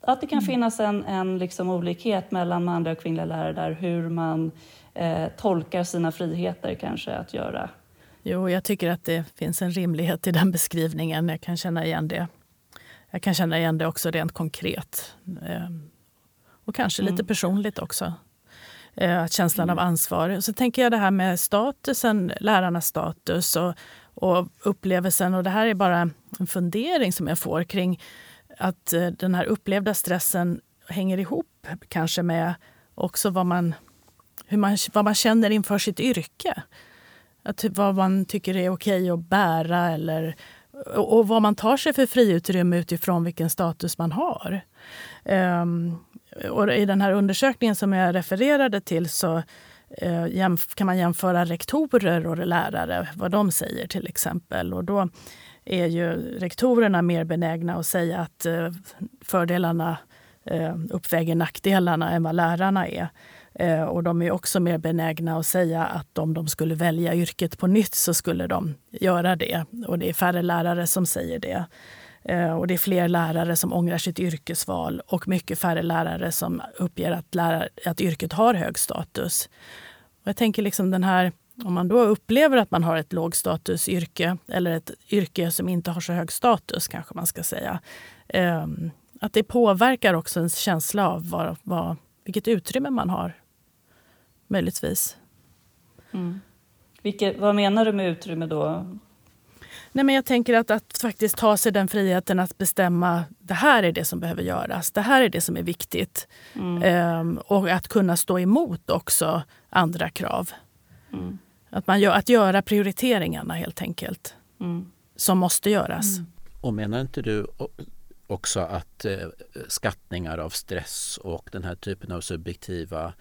att det kan mm. finnas en, en liksom olikhet mellan manliga och kvinnliga lärare där hur man eh, tolkar sina friheter kanske att göra. Jo, jag tycker att det finns en rimlighet i den beskrivningen. Jag kan känna igen det. Jag kan känna igen det också rent konkret. Eh, och kanske lite mm. personligt också. Eh, känslan av mm. ansvar. Så tänker jag det här med statusen, lärarnas status och, och upplevelsen. Och det här är bara en fundering som jag får kring att eh, den här upplevda stressen hänger ihop kanske med också vad man, hur man, vad man känner inför sitt yrke. Att, vad man tycker är okej att bära eller, och, och vad man tar sig för friutrymme utifrån vilken status man har. Um, och I den här undersökningen som jag refererade till så eh, kan man jämföra rektorer och lärare, vad de säger till exempel. Och då är ju rektorerna mer benägna att säga att eh, fördelarna eh, uppväger nackdelarna än vad lärarna är. Eh, och de är också mer benägna att säga att om de skulle välja yrket på nytt så skulle de göra det. Och det är färre lärare som säger det. Eh, och det är fler lärare som ångrar sitt yrkesval och mycket färre lärare som uppger att, lärare, att yrket har hög status. Och jag tänker liksom den här, om man då upplever att man har ett lågstatusyrke eller ett yrke som inte har så hög status, kanske man ska säga. Eh, att det påverkar också ens känsla av vad, vad, vilket utrymme man har, möjligtvis. Mm. Vilket, vad menar du med utrymme då? Nej, men jag tänker att, att faktiskt ta sig den friheten att bestämma det här är det som behöver göras. Det här är det som är viktigt. Mm. Ehm, och att kunna stå emot också andra krav. Mm. Att, man gör, att göra prioriteringarna helt enkelt. Mm. Som måste göras. Mm. Och menar inte du också att eh, skattningar av stress och den här typen av subjektiva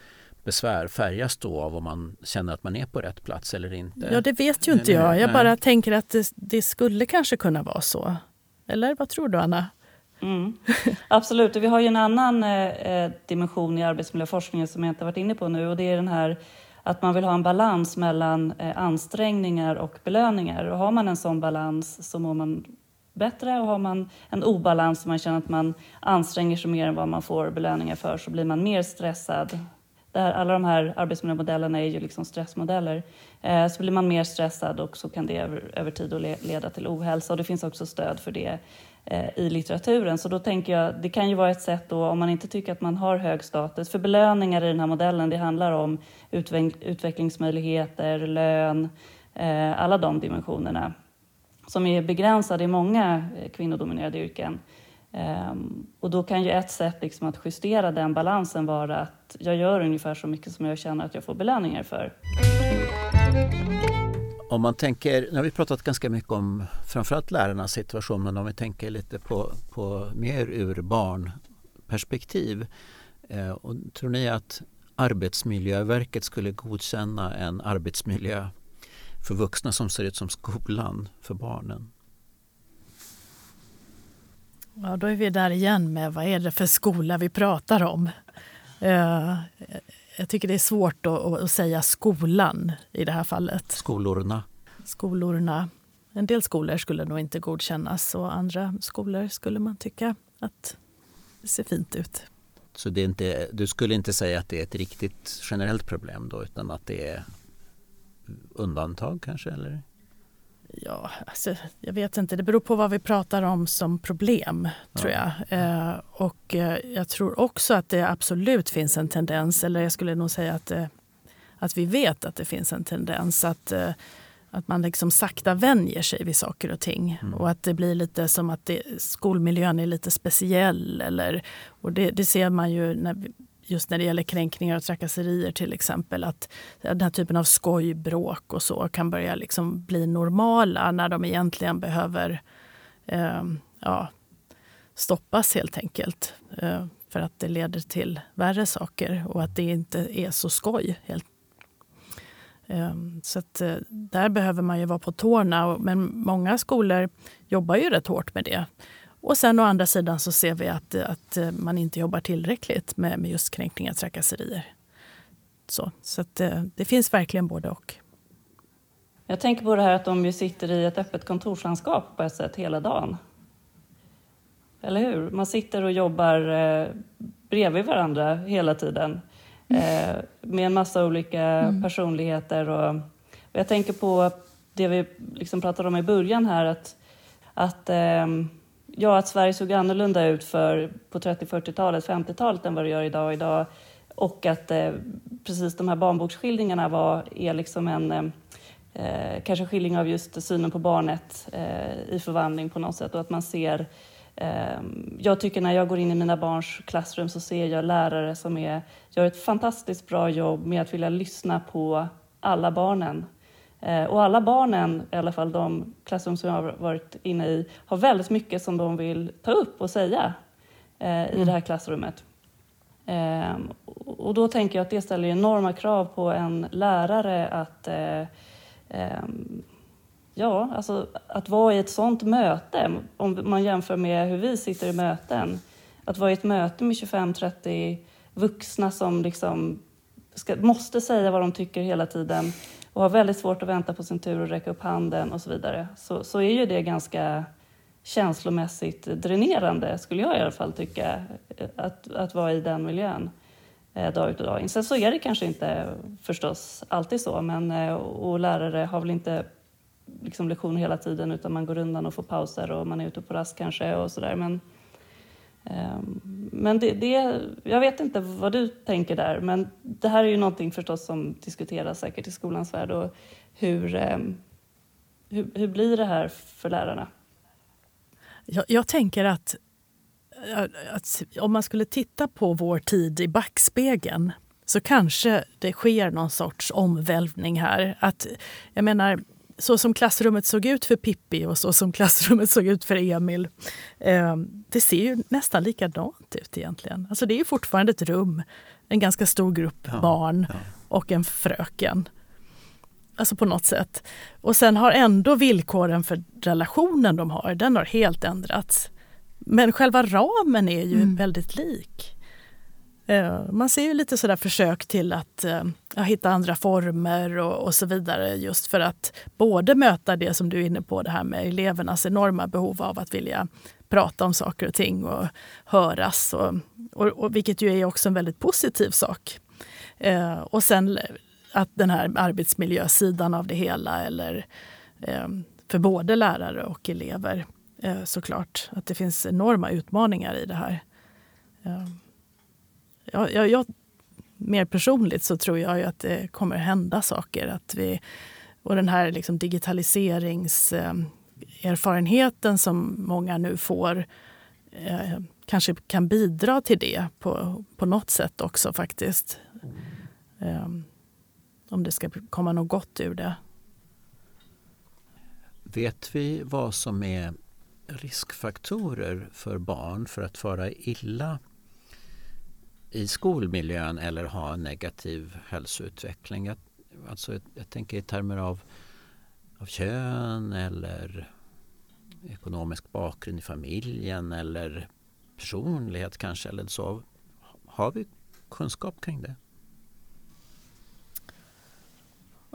besvär färgas då av om man känner att man är på rätt plats eller inte? Ja, det vet ju inte jag. Jag bara tänker att det, det skulle kanske kunna vara så. Eller vad tror du, Anna? Mm. Absolut. Vi har ju en annan eh, eh, dimension i arbetsmiljöforskningen som jag inte varit inne på nu och det är den här att man vill ha en balans mellan eh, ansträngningar och belöningar. Och har man en sån balans så mår man bättre och har man en obalans och man känner att man anstränger sig mer än vad man får belöningar för så blir man mer stressad där alla de här arbetsmiljömodellerna är ju liksom stressmodeller. Eh, så blir man mer stressad och så kan det över, över tid leda till ohälsa och det finns också stöd för det eh, i litteraturen. Så då tänker jag, det kan ju vara ett sätt då om man inte tycker att man har hög status, för belöningar i den här modellen, det handlar om utveck utvecklingsmöjligheter, lön, eh, alla de dimensionerna som är begränsade i många eh, kvinnodominerade yrken. Ehm, och då kan ju ett sätt liksom att justera den balansen vara att jag gör ungefär så mycket som jag känner att jag får belöningar för. Om man tänker, nu har vi pratat ganska mycket om framförallt lärarnas situation, men om vi tänker lite på, på mer ur barnperspektiv. Eh, och tror ni att Arbetsmiljöverket skulle godkänna en arbetsmiljö för vuxna som ser ut som skolan för barnen? Ja, då är vi där igen med vad är det för skola vi pratar om. Uh, jag tycker det är svårt att, att, säga skolan i det här fallet. Skolorna? Skolorna. En del skolor skulle nog inte godkännas och andra skolor skulle man tycka att det ser fint ut. Så det är inte, du skulle inte säga att det är ett riktigt generellt problem då utan att det är undantag kanske? Eller? Ja, alltså, jag vet inte. Det beror på vad vi pratar om som problem, ja. tror jag. Eh, och eh, jag tror också att det absolut finns en tendens, eller jag skulle nog säga att, eh, att vi vet att det finns en tendens att, eh, att man liksom sakta vänjer sig vid saker och ting. Mm. Och att det blir lite som att det, skolmiljön är lite speciell. Eller, och det, det ser man ju när vi, just när det gäller kränkningar och trakasserier till exempel, att den här typen av skojbråk och så kan börja liksom bli normala när de egentligen behöver eh, ja, stoppas helt enkelt. Eh, för att det leder till värre saker och att det inte är så skoj. Helt. Eh, så att, eh, där behöver man ju vara på tårna. Men många skolor jobbar ju rätt hårt med det. Och sen å andra sidan så ser vi att, att eh, man inte jobbar tillräckligt med, med just kränkningar och trakasserier. Så, så att, eh, det finns verkligen både och. Jag tänker på det här att de ju sitter i ett öppet kontorslandskap på ett sätt hela dagen. Eller hur? Man sitter och jobbar eh, bredvid varandra hela tiden eh, med en massa olika mm. personligheter. Och, och, jag tänker på det vi liksom pratade om i början här, att, att, eh, ja, att Sverige såg annorlunda ut för, på 30, 40-talet, 50-talet än vad det gör idag. idag och att eh, precis de här barnboksskildringarna var, är liksom en eh, eh kanske skildring av just synen på barnet eh, i förvandling på något sätt och att man ser ehm, jag tycker när jag går in i mina barns klassrum så ser jag lärare som är, gör ett fantastiskt bra jobb med att vilja lyssna på alla barnen. Ehm, och alla barnen, i alla fall de klassrum som jag har varit inne i, har väldigt mycket som de vill ta upp och säga eh, i mm. det här klassrummet. Ehm, och då tänker jag att det ställer enorma krav på en lärare att eh, Ja, alltså att vara i ett sånt möte, om man jämför med hur vi sitter i möten, att vara i ett möte med 25-30 vuxna som liksom ska, måste säga vad de tycker hela tiden och har väldigt svårt att vänta på sin tur och räcka upp handen och så vidare, så, så är ju det ganska känslomässigt dränerande, skulle jag i alla fall tycka, att, att vara i den miljön eh, dag ut och dag in. Sen så är det kanske inte förstås alltid så, men eh, och lärare har väl inte liksom lektioner hela tiden utan man går undan och får pauser och man är ute på rast kanske och sådär. Men, Ehm, men det, det, jag vet inte vad du tänker där, men det här är ju någonting förstås som diskuteras säkert i skolans värld och hur, ehm, hur, hur blir det här för lärarna? Jag, jag tänker att, eh, att om man skulle titta på vår tid i backspegeln så kanske det sker någon sorts omvälvning här. Att, jag menar, så som klassrummet såg ut för Pippi och så som klassrummet såg ut för Emil. Eh, det ser ju nästan likadant ut egentligen. Alltså det är fortfarande ett rum, en ganska stor grupp ja, barn ja. och en fröken. Alltså på något sätt. Och sen har ändå villkoren för relationen de har, den har helt ändrats. Men själva ramen är ju mm. väldigt lik. Eh, man ser ju lite sådär försök till att eh, ja, hitta andra former och, och, så vidare just för att både möta det som du är inne på, det här med elevernas enorma behov av att vilja prata om saker och ting och höras, och, och, och vilket ju är också en väldigt positiv sak. Eh, och sen att den här arbetsmiljösidan av det hela, eller eh, för både lärare och elever såklart, att det finns enorma utmaningar i det här jag, jag, jag, mer personligt så tror jag att det kommer hända saker. Att vi, och den här liksom digitaliseringserfarenheten som många nu får eh, kanske kan bidra till det på, på något sätt också faktiskt. Eh, om det ska komma något gott ur det. Vet vi vad som är riskfaktorer för barn för att fara illa i skolmiljön eller ha en negativ hälsoutveckling. Jag, alltså, jag tänker i termer av, av kön eller ekonomisk bakgrund i familjen eller personlighet kanske eller så. Har vi kunskap kring det?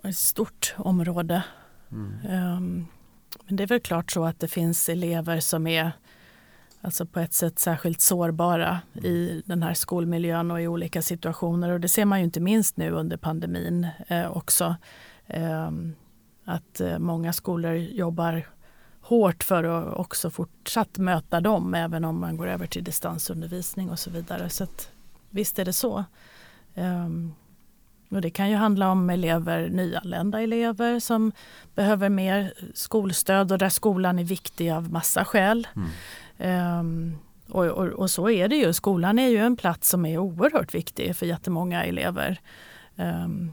Ett stort område. Mm. Um, men det är väl klart så att det finns elever som är alltså på ett sätt särskilt sårbara i den här skolmiljön och i olika situationer. Och det ser man ju inte minst nu under pandemin eh, också. Eh, att många skolor jobbar hårt för att också fortsatt möta dem även om man går över till distansundervisning och så vidare. Så att, visst är det så. Um, och det kan ju handla om elever, nyanlända elever som behöver mer skolstöd och där skolan är viktig av massa skäl. Mm. Um, och, och, och, så är det ju. Skolan är ju en plats som är oerhört viktig för jättemånga elever. Um,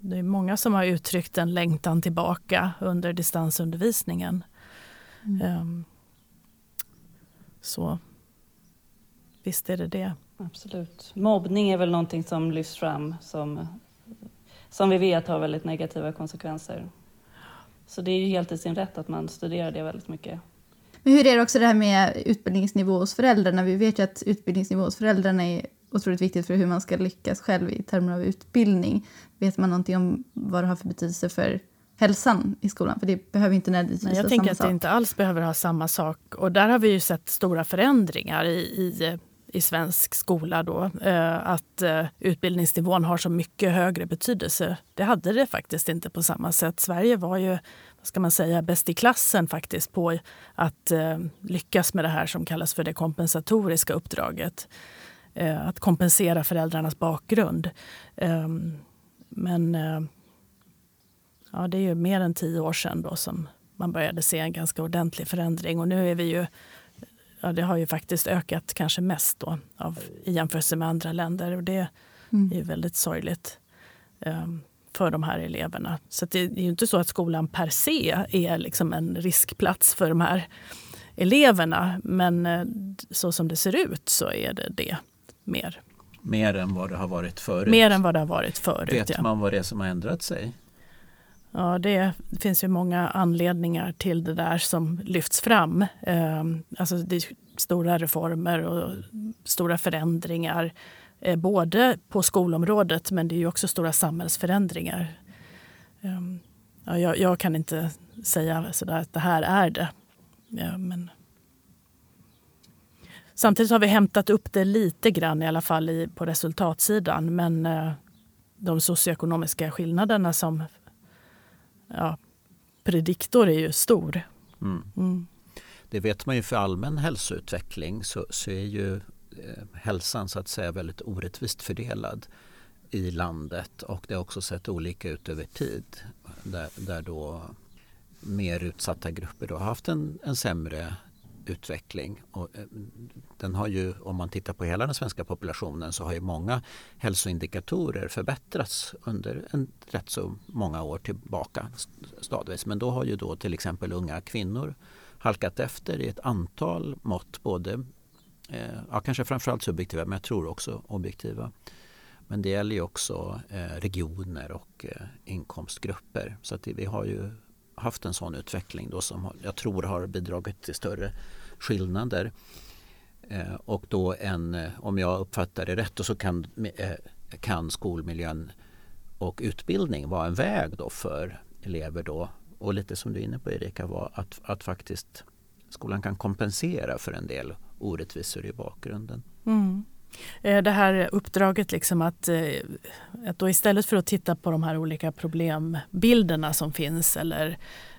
det är många som har uttryckt en längtan tillbaka under distansundervisningen. Mm. Um, så visst är det det. Absolut. Mobbning är väl någonting som lyfts fram som som vi vet har väldigt negativa konsekvenser. Så det är ju helt i sin rätt att man studerar det väldigt mycket. Men hur är det också det här med utbildningsnivå hos föräldrarna? Vi vet ju att utbildningsnivå hos föräldrarna är otroligt viktigt för hur man ska lyckas själv i termer av utbildning. Vet man någonting om vad det har för betydelse för hälsan i skolan? För det behöver inte nödvändigtvis Nej, Jag tänker att det inte alls behöver ha samma sak. Och där har vi ju sett stora förändringar i, i, i svensk skola. Då. Eh, att eh, utbildningsnivån har så mycket högre betydelse. Det hade det faktiskt inte på samma sätt. Sverige var ju ska man säga, bäst i klassen faktiskt på att eh, lyckas med det här som kallas för det kompensatoriska uppdraget. Att kompensera föräldrarnas bakgrund. Ehm, men ja, det är ju mer än tio år sedan då som man började se en ganska ordentlig förändring. Och nu är vi ju, ja, det har ju faktiskt ökat kanske mest då av, i jämförelse med andra länder. Och det mm. är väldigt sorgligt um, för de här eleverna. Så det är ju inte så att skolan per se är liksom en riskplats för de här eleverna. Men eh, så som det ser ut så är det det mer. Mer än vad det har varit förut? Mer än vad det har varit förut, Vet ja. man vad det är som har ändrat sig? Ja, det finns ju många anledningar till det där som lyfts fram. Ehm, alltså det är stora reformer och stora förändringar. Eh, både på skolområdet, men det är ju också stora samhällsförändringar. Ehm, ja, jag, jag kan inte säga sådär att det här är det. Ja, men... Samtidigt har vi hämtat upp det lite grann i alla fall i, på resultatsidan. Men eh, de socioekonomiska skillnaderna som ja, prediktor är ju stor. Mm. Mm. Det vet man ju för allmän hälsoutveckling så, så är ju Eh, hälsan så att säga väldigt orättvist fördelad i landet och det har också sett olika ut över tid. Där, där då mer utsatta grupper då har haft en, en sämre utveckling. Och eh, den har ju, om man tittar på hela den svenska populationen så har ju många hälsoindikatorer förbättrats under en rätt så många år tillbaka stadvis. Men då har ju då till exempel unga kvinnor halkat efter i ett antal mått, både eh, ja, kanske framförallt subjektiva men jag tror också objektiva. Men det gäller ju också eh, regioner och eh, inkomstgrupper. Så att vi har ju haft en sån utveckling då som jag tror har bidragit till större skillnader. Eh, och då en, eh, om jag uppfattar det rätt, så kan, eh, kan skolmiljön och utbildning vara en väg då för elever då och lite som du är inne på Erika var att, att faktiskt skolan kan kompensera för en del orättvisor i bakgrunden. Mm. Det här uppdraget liksom att, att då istället för att titta på de här olika problembilderna som finns eller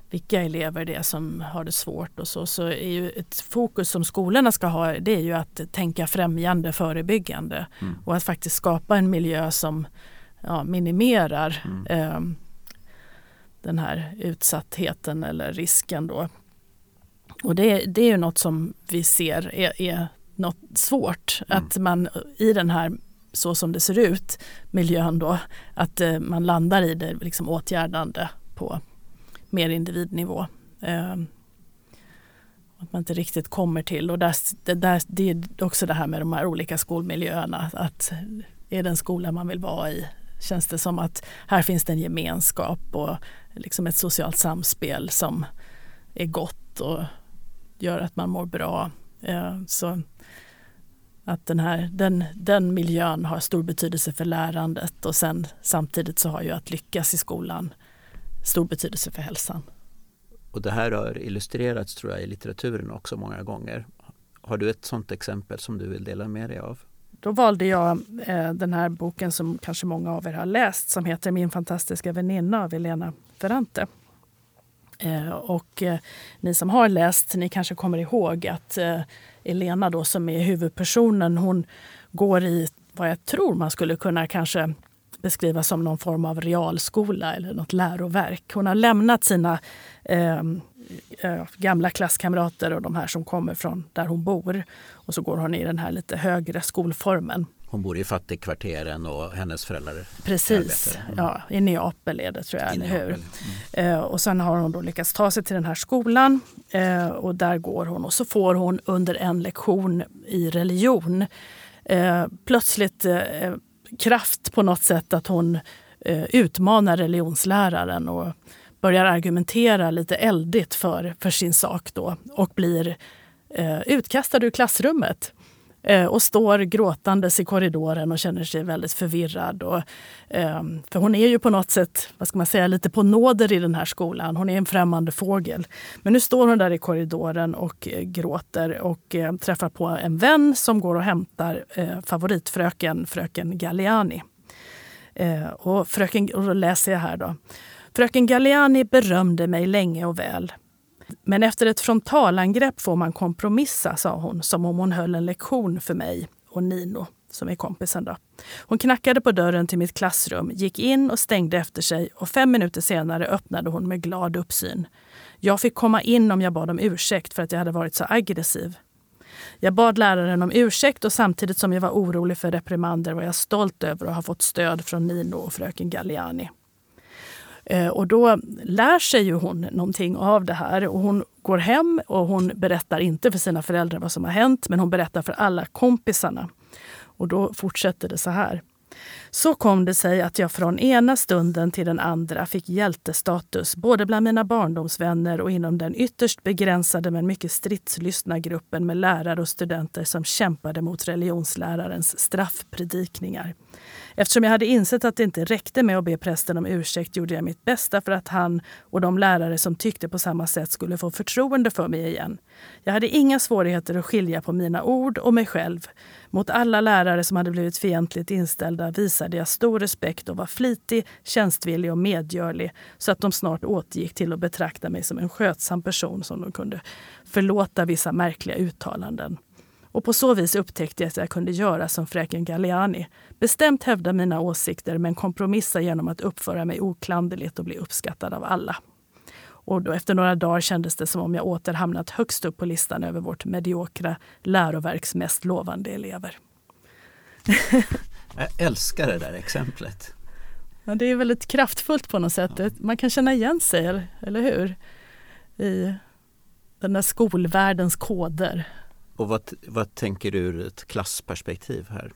vilka elever det är som har det svårt och så, så är ju ett fokus som skolorna ska ha det är ju att tänka främjande, förebyggande mm. och att faktiskt skapa en miljö som ja, minimerar mm. eh, den här utsattheten eller risken då. Och det, det är ju något som vi ser är, är något svårt, mm. att man i den här så som det ser ut, miljön då, att eh, man landar i det liksom åtgärdande på mer individnivå. Eh, att man inte riktigt kommer till. Och där, det, där, det är också det här med de här olika skolmiljöerna. Att är det en skola man vill vara i? Känns det som att här finns det en gemenskap och liksom ett socialt samspel som är gott och gör att man mår bra. Eh, så att den, här, den, den miljön har stor betydelse för lärandet och sen samtidigt så har ju att lyckas i skolan stor betydelse för hälsan. Och det här har illustrerats tror jag i litteraturen också många gånger. Har du ett sådant exempel som du vill dela med dig av? Då valde jag eh, den här boken som kanske många av er har läst som heter Min fantastiska väninna av Elena Ferrante. Eh, och eh, ni som har läst, ni kanske kommer ihåg att eh, Elena då som är huvudpersonen, hon går i vad jag tror man skulle kunna kanske beskrivas som någon form av realskola eller något läroverk. Hon har lämnat sina ehm, eh, gamla klasskamrater och de här som kommer från där hon bor. Och så går hon i den här lite högre skolformen. Hon bor i fattigkvarteren och hennes föräldrar Precis, mm. ja, i Neapel är det tror jag. Hur? Mm. Eh, och sen har hon då lyckats ta sig till den här skolan eh, och där går hon och så får hon under en lektion i religion eh, plötsligt eh, kraft på något sätt att hon eh, utmanar religionsläraren och börjar argumentera lite eldigt för, för sin sak då och blir eh, utkastad ur klassrummet Eh, och står gråtandes i korridoren och känner sig väldigt förvirrad. Och, ehm, för hon är ju på något sätt vad ska man säga, lite på nåder i den här skolan. Hon är en främmande fågel. Men nu står hon där i korridoren och eh, gråter och eh, träffar på en vän som går och hämtar favoritfröken, fröken Galliani. Och, fröken, och då läser jag här då. Fröken Galliani berömde mig länge och väl. Men efter ett frontalangrepp får man kompromissa, sa hon som om hon höll en lektion för mig och Nino, som är kompisen. Då. Hon knackade på dörren till mitt klassrum, gick in och stängde efter sig och fem minuter senare öppnade hon med glad uppsyn. Jag fick komma in om jag bad om ursäkt för att jag hade varit så aggressiv. Jag bad läraren om ursäkt och samtidigt som jag var orolig för reprimander var jag stolt över att ha fått stöd från Nino och fröken Galliani. Eh, och då lär sig ju hon någonting av det här. Och hon går hem och hon berättar inte för sina föräldrar vad som har hänt, men hon berättar för alla kompisarna. Och då fortsätter det så här. Så kom det sig att jag från ena stunden till den andra fick hjältestatus både bland mina barndomsvänner och inom den ytterst begränsade men mycket stridslystna gruppen med lärare och studenter som kämpade mot religionslärarens straffpredikningar. Eftersom jag hade insett att det inte räckte med att be prästen om ursäkt gjorde jag mitt bästa för att han och de lärare som tyckte på samma sätt skulle få förtroende för mig igen. Jag hade inga svårigheter att skilja på mina ord och mig själv. Mot alla lärare som hade blivit fientligt inställda visade jag stor respekt och var flitig, tjänstvillig och medgörlig så att de snart återgick till att betrakta mig som en skötsam person som de kunde förlåta vissa märkliga uttalanden. Och på så vis upptäckte jag att jag kunde göra som fröken Galliani. Bestämt hävda mina åsikter men kompromissa genom att uppföra mig oklanderligt och bli uppskattad av alla. Och då efter några dagar kändes det som om jag åter hamnat högst upp på listan över vårt mediokra läroverks mest lovande elever. jag älskar det där exemplet. Ja, det är väldigt kraftfullt på något sätt. Ja. Man kan känna igen sig, eller hur? I den där skolvärldens koder. Och vad, vad tänker du ur ett klassperspektiv här?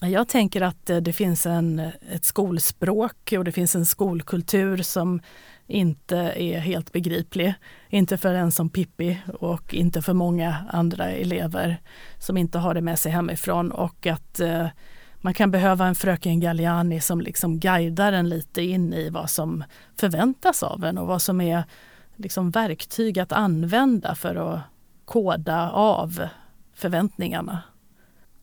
Jag tänker att eh, det finns en, ett skolspråk och det finns en skolkultur som inte är helt begriplig. Inte för en som Pippi och inte för många andra elever som inte har det med sig hemifrån. Och att eh, man kan behöva en fröken Galliani som liksom guidar en lite in i vad som förväntas av en och vad som är liksom verktyg att använda för att koda av förväntningarna.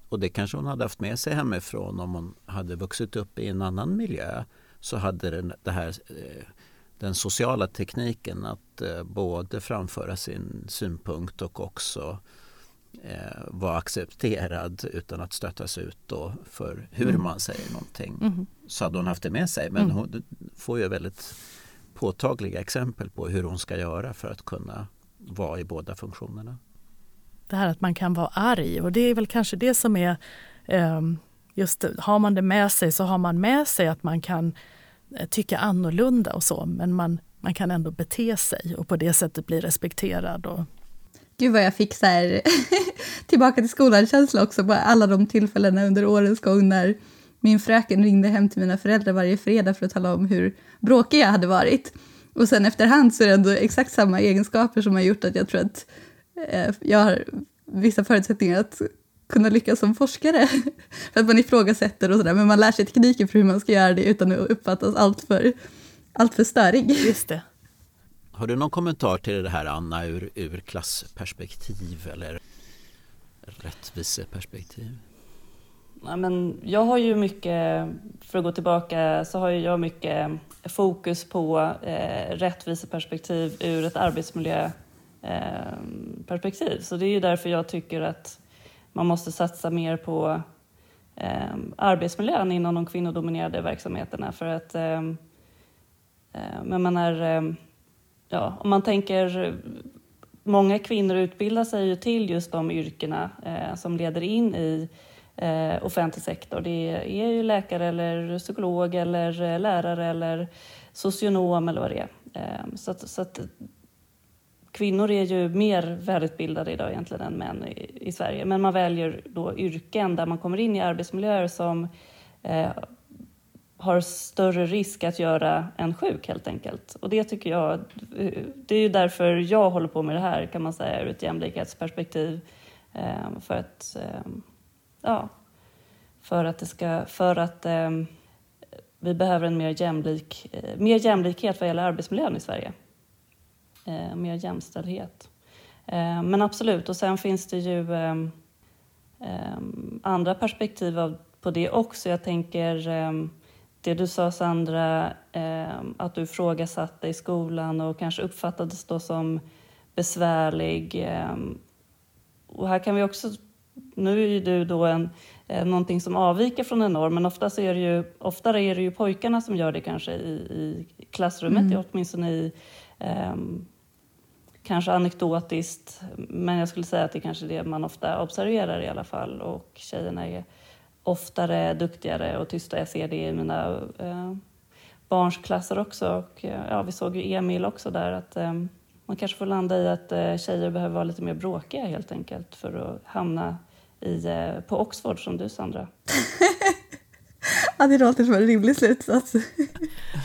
Och det kanske hon hade haft med sig hemifrån om hon hade vuxit upp i en annan miljö. Så hade den, det här, eh, den sociala tekniken att eh, både framföra sin synpunkt och också eh, vara accepterad utan att stötas ut då för hur mm. man säger någonting. Mm. Så hade hon haft det med sig. Men mm. hon får ju väldigt påtagliga exempel på hur hon ska göra för att kunna vara i båda funktionerna. Det här att man kan vara arg och det är väl kanske det som är ehm, just har man det med sig så har man med sig att man kan eh, tycka annorlunda och så men man, man kan ändå bete sig och på det sättet bli respekterad. Och... Gud vad jag fick så här, tillbaka till skolan-känsla också på alla de tillfällena under årens gång när min fröken ringde hem till mina föräldrar varje fredag för att tala om hur bråkig jag hade varit. Och sen efterhand så är det ändå exakt samma egenskaper som har gjort att jag tror att eh, jag har vissa förutsättningar att kunna lyckas som forskare. för att man ifrågasätter och sådär, men man lär sig tekniken för hur man ska göra det utan att uppfattas alltför allt för störig. Just det. Har du någon kommentar till det här Anna ur, ur klassperspektiv eller rättviseperspektiv? Ja, men jag har ju mycket, för att gå tillbaka, så har jag mycket fokus på eh, rättviseperspektiv ur ett arbetsmiljöperspektiv. Eh, så det är ju därför jag tycker att man måste satsa mer på eh, arbetsmiljön inom de kvinnodominerade verksamheterna för att eh, eh men man är, eh, ja, om man tänker Många kvinnor utbildar sig ju till just de yrkena eh, som leder in i eh, offentlig sektor. Det är ju läkare eller psykolog eller eh, lärare eller socionom eller vad det är. Eh, så, att, så att kvinnor är ju mer välutbildade idag egentligen än män i, i, Sverige. Men man väljer då yrken där man kommer in i arbetsmiljöer som eh, har större risk att göra en sjuk helt enkelt. Och det tycker jag, det är ju därför jag håller på med det här kan man säga ur ett jämlikhetsperspektiv. Ehm, för att, ehm, ja, för att det ska, för att eh, vi behöver en mer, jämlik, eh, mer jämlikhet vad gäller arbetsmiljön i Sverige. Eh, mer jämställdhet. Eh, men absolut, och sen finns det ju ehm, ehm, andra perspektiv av på det också. Jag tänker ehm, det du sa Sandra, att du ifrågasatte i skolan och kanske uppfattades då som besvärlig. Och här kan vi också, nu är ju du då en, eh, någonting som avviker från en norm, men oftast är det ju, oftare är det ju pojkarna som gör det kanske i, i klassrummet, mm. åtminstone i um, kanske anekdotiskt, men jag skulle säga att det är kanske det man ofta observerar i alla fall och tjejerna är oftare duktigare och tysta. Jag ser det i mina eh, barns klasser också. Och, eh, ja, vi såg ju Emil också där att eh, man kanske får landa i att eh, tjejer behöver vara lite mer bråkiga helt enkelt för att hamna i, eh, på Oxford som du Sandra. Ja, det låter som en rimlig slutsats.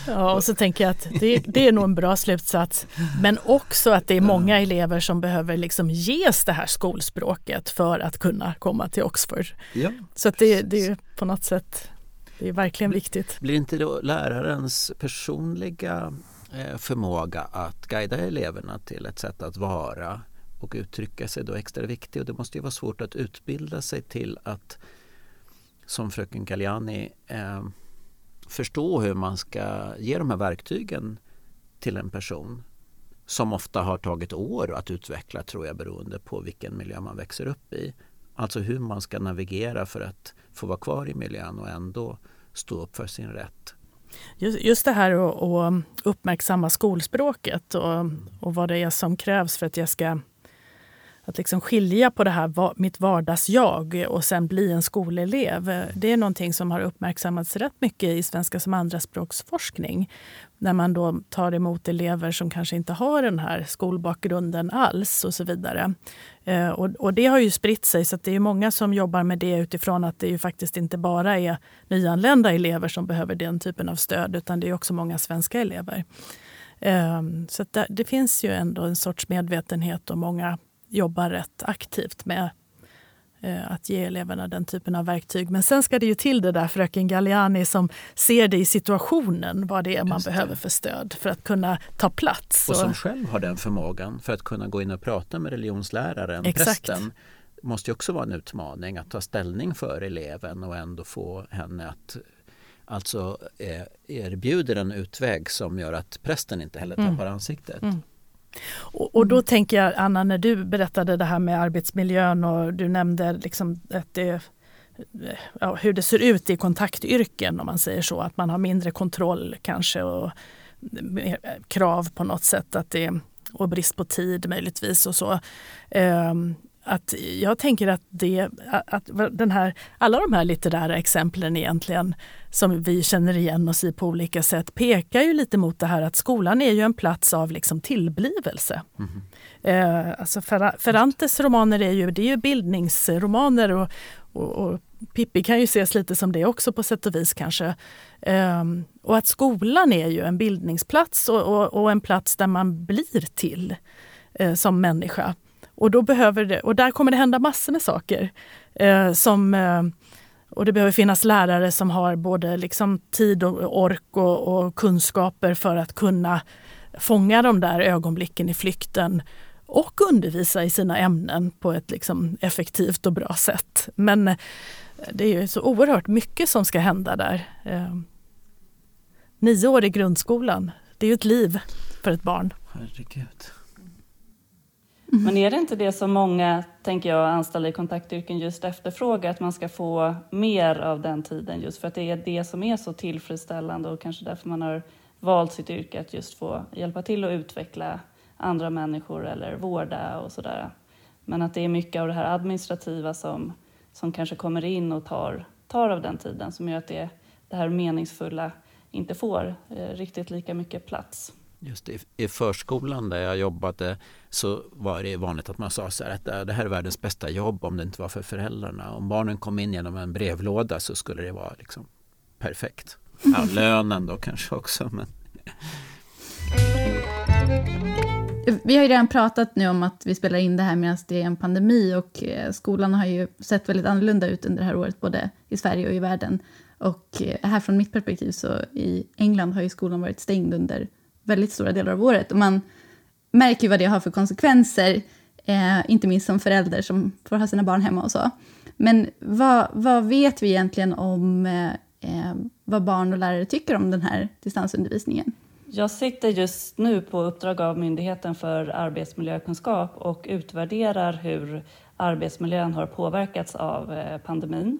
Ja, och så tänker jag att det, det, är nog en bra slutsats. Men också att det är många elever som behöver liksom ges det här skolspråket för att kunna komma till Oxford. Ja, så att det, det är på något sätt det är verkligen viktigt. Blir inte då lärarens personliga eh, förmåga att guida eleverna till ett sätt att vara och uttrycka sig då extra viktig? Och det måste ju vara svårt att utbilda sig till att som fröken Galliani eh, förstå hur man ska ge de här verktygen till en person som ofta har tagit år att utveckla tror jag beroende på vilken miljö man växer upp i. Alltså hur man ska navigera för att få vara kvar i miljön och ändå stå upp för sin rätt. Just det här att uppmärksamma skolspråket och, och vad det är som krävs för att jag ska att liksom skilja på det här, mitt vardagsjag och sen bli en skolelev. Det är någonting som har uppmärksammats rätt mycket i svenska som andraspråksforskning. När man då tar emot elever som kanske inte har den här skolbakgrunden alls och så vidare. Eh, och, och, det har ju spritt sig så det är många som jobbar med det utifrån att det ju faktiskt inte bara är nyanlända elever som behöver den typen av stöd utan det är också många svenska elever. Eh, så det, det finns ju ändå en sorts medvetenhet och många jobbar rätt aktivt med eh, att ge eleverna den typen av verktyg. Men sen ska det ju till det där fröken Galliani som ser det i situationen, vad det är man det. behöver för stöd för att kunna ta plats. Och som själv har den förmågan för att kunna gå in och prata med religionsläraren, Exakt. prästen. Måste ju också vara en utmaning att ta ställning för eleven och ändå få henne att alltså eh, erbjuder en utväg som gör att prästen inte heller tappar mm. ansiktet. Mm. Och, och, då tänker jag, Anna, när du berättade det här med arbetsmiljön och du nämnde liksom att det, ja, hur det ser ut i kontaktyrken om man säger så, att man har mindre kontroll kanske och krav på något sätt att det, och brist på tid möjligtvis och så. Um, att jag tänker att, det, att den här, alla de här litterära exemplen egentligen som vi känner igen oss i på olika sätt pekar ju lite mot det här att skolan är ju en plats av liksom tillblivelse. Mm. Eh, alltså Ferrantes romaner är ju, det är ju bildningsromaner och, och, och Pippi kan ju ses lite som det också på sätt och vis kanske. Eh, och att skolan är ju en bildningsplats och, och, och en plats där man blir till eh, som människa. Och, då behöver det, och där kommer det hända massor med saker. Eh, som, eh, och det behöver finnas lärare som har både liksom tid och ork och, och, kunskaper för att kunna fånga de där ögonblicken i flykten och undervisa i sina ämnen på ett liksom effektivt och bra sätt. Men eh, det är ju så oerhört mycket som ska hända där. Eh, nio år i grundskolan, det är ju ett liv för ett barn. Herregud. Mm. Men är det inte det som många, tänker jag, anställda i kontaktyrken just efterfrågar, att man ska få mer av den tiden just för att det är det som är så tillfredsställande och kanske därför man har valt sitt yrke, att just få hjälpa till att utveckla andra människor eller vårda och sådär. Men att det är mycket av det här administrativa som, som kanske kommer in och tar, tar av den tiden som gör att det, det här meningsfulla inte får eh, riktigt lika mycket plats. Just det, I förskolan där jag jobbade så var det vanligt att man sa så här att det här är världens bästa jobb om det inte var för föräldrarna. Om barnen kom in genom en brevlåda så skulle det vara liksom perfekt. Ja, lönen då kanske också. Men... Vi har ju redan pratat nu om att vi spelar in det här medan det är en pandemi och eh, skolan har ju sett väldigt annorlunda ut under det här året, både i Sverige och i världen. Och eh, här från mitt perspektiv så i England har ju skolan varit stängd under väldigt stora delar av året och man märker vad det har för konsekvenser, eh, inte minst som förälder som får ha sina barn hemma och så. Men vad, vad vet vi egentligen om eh, eh, vad barn och lärare tycker om den här distansundervisningen? Jag sitter just nu på uppdrag av Myndigheten för arbetsmiljökunskap och utvärderar hur arbetsmiljön har påverkats av eh, pandemin.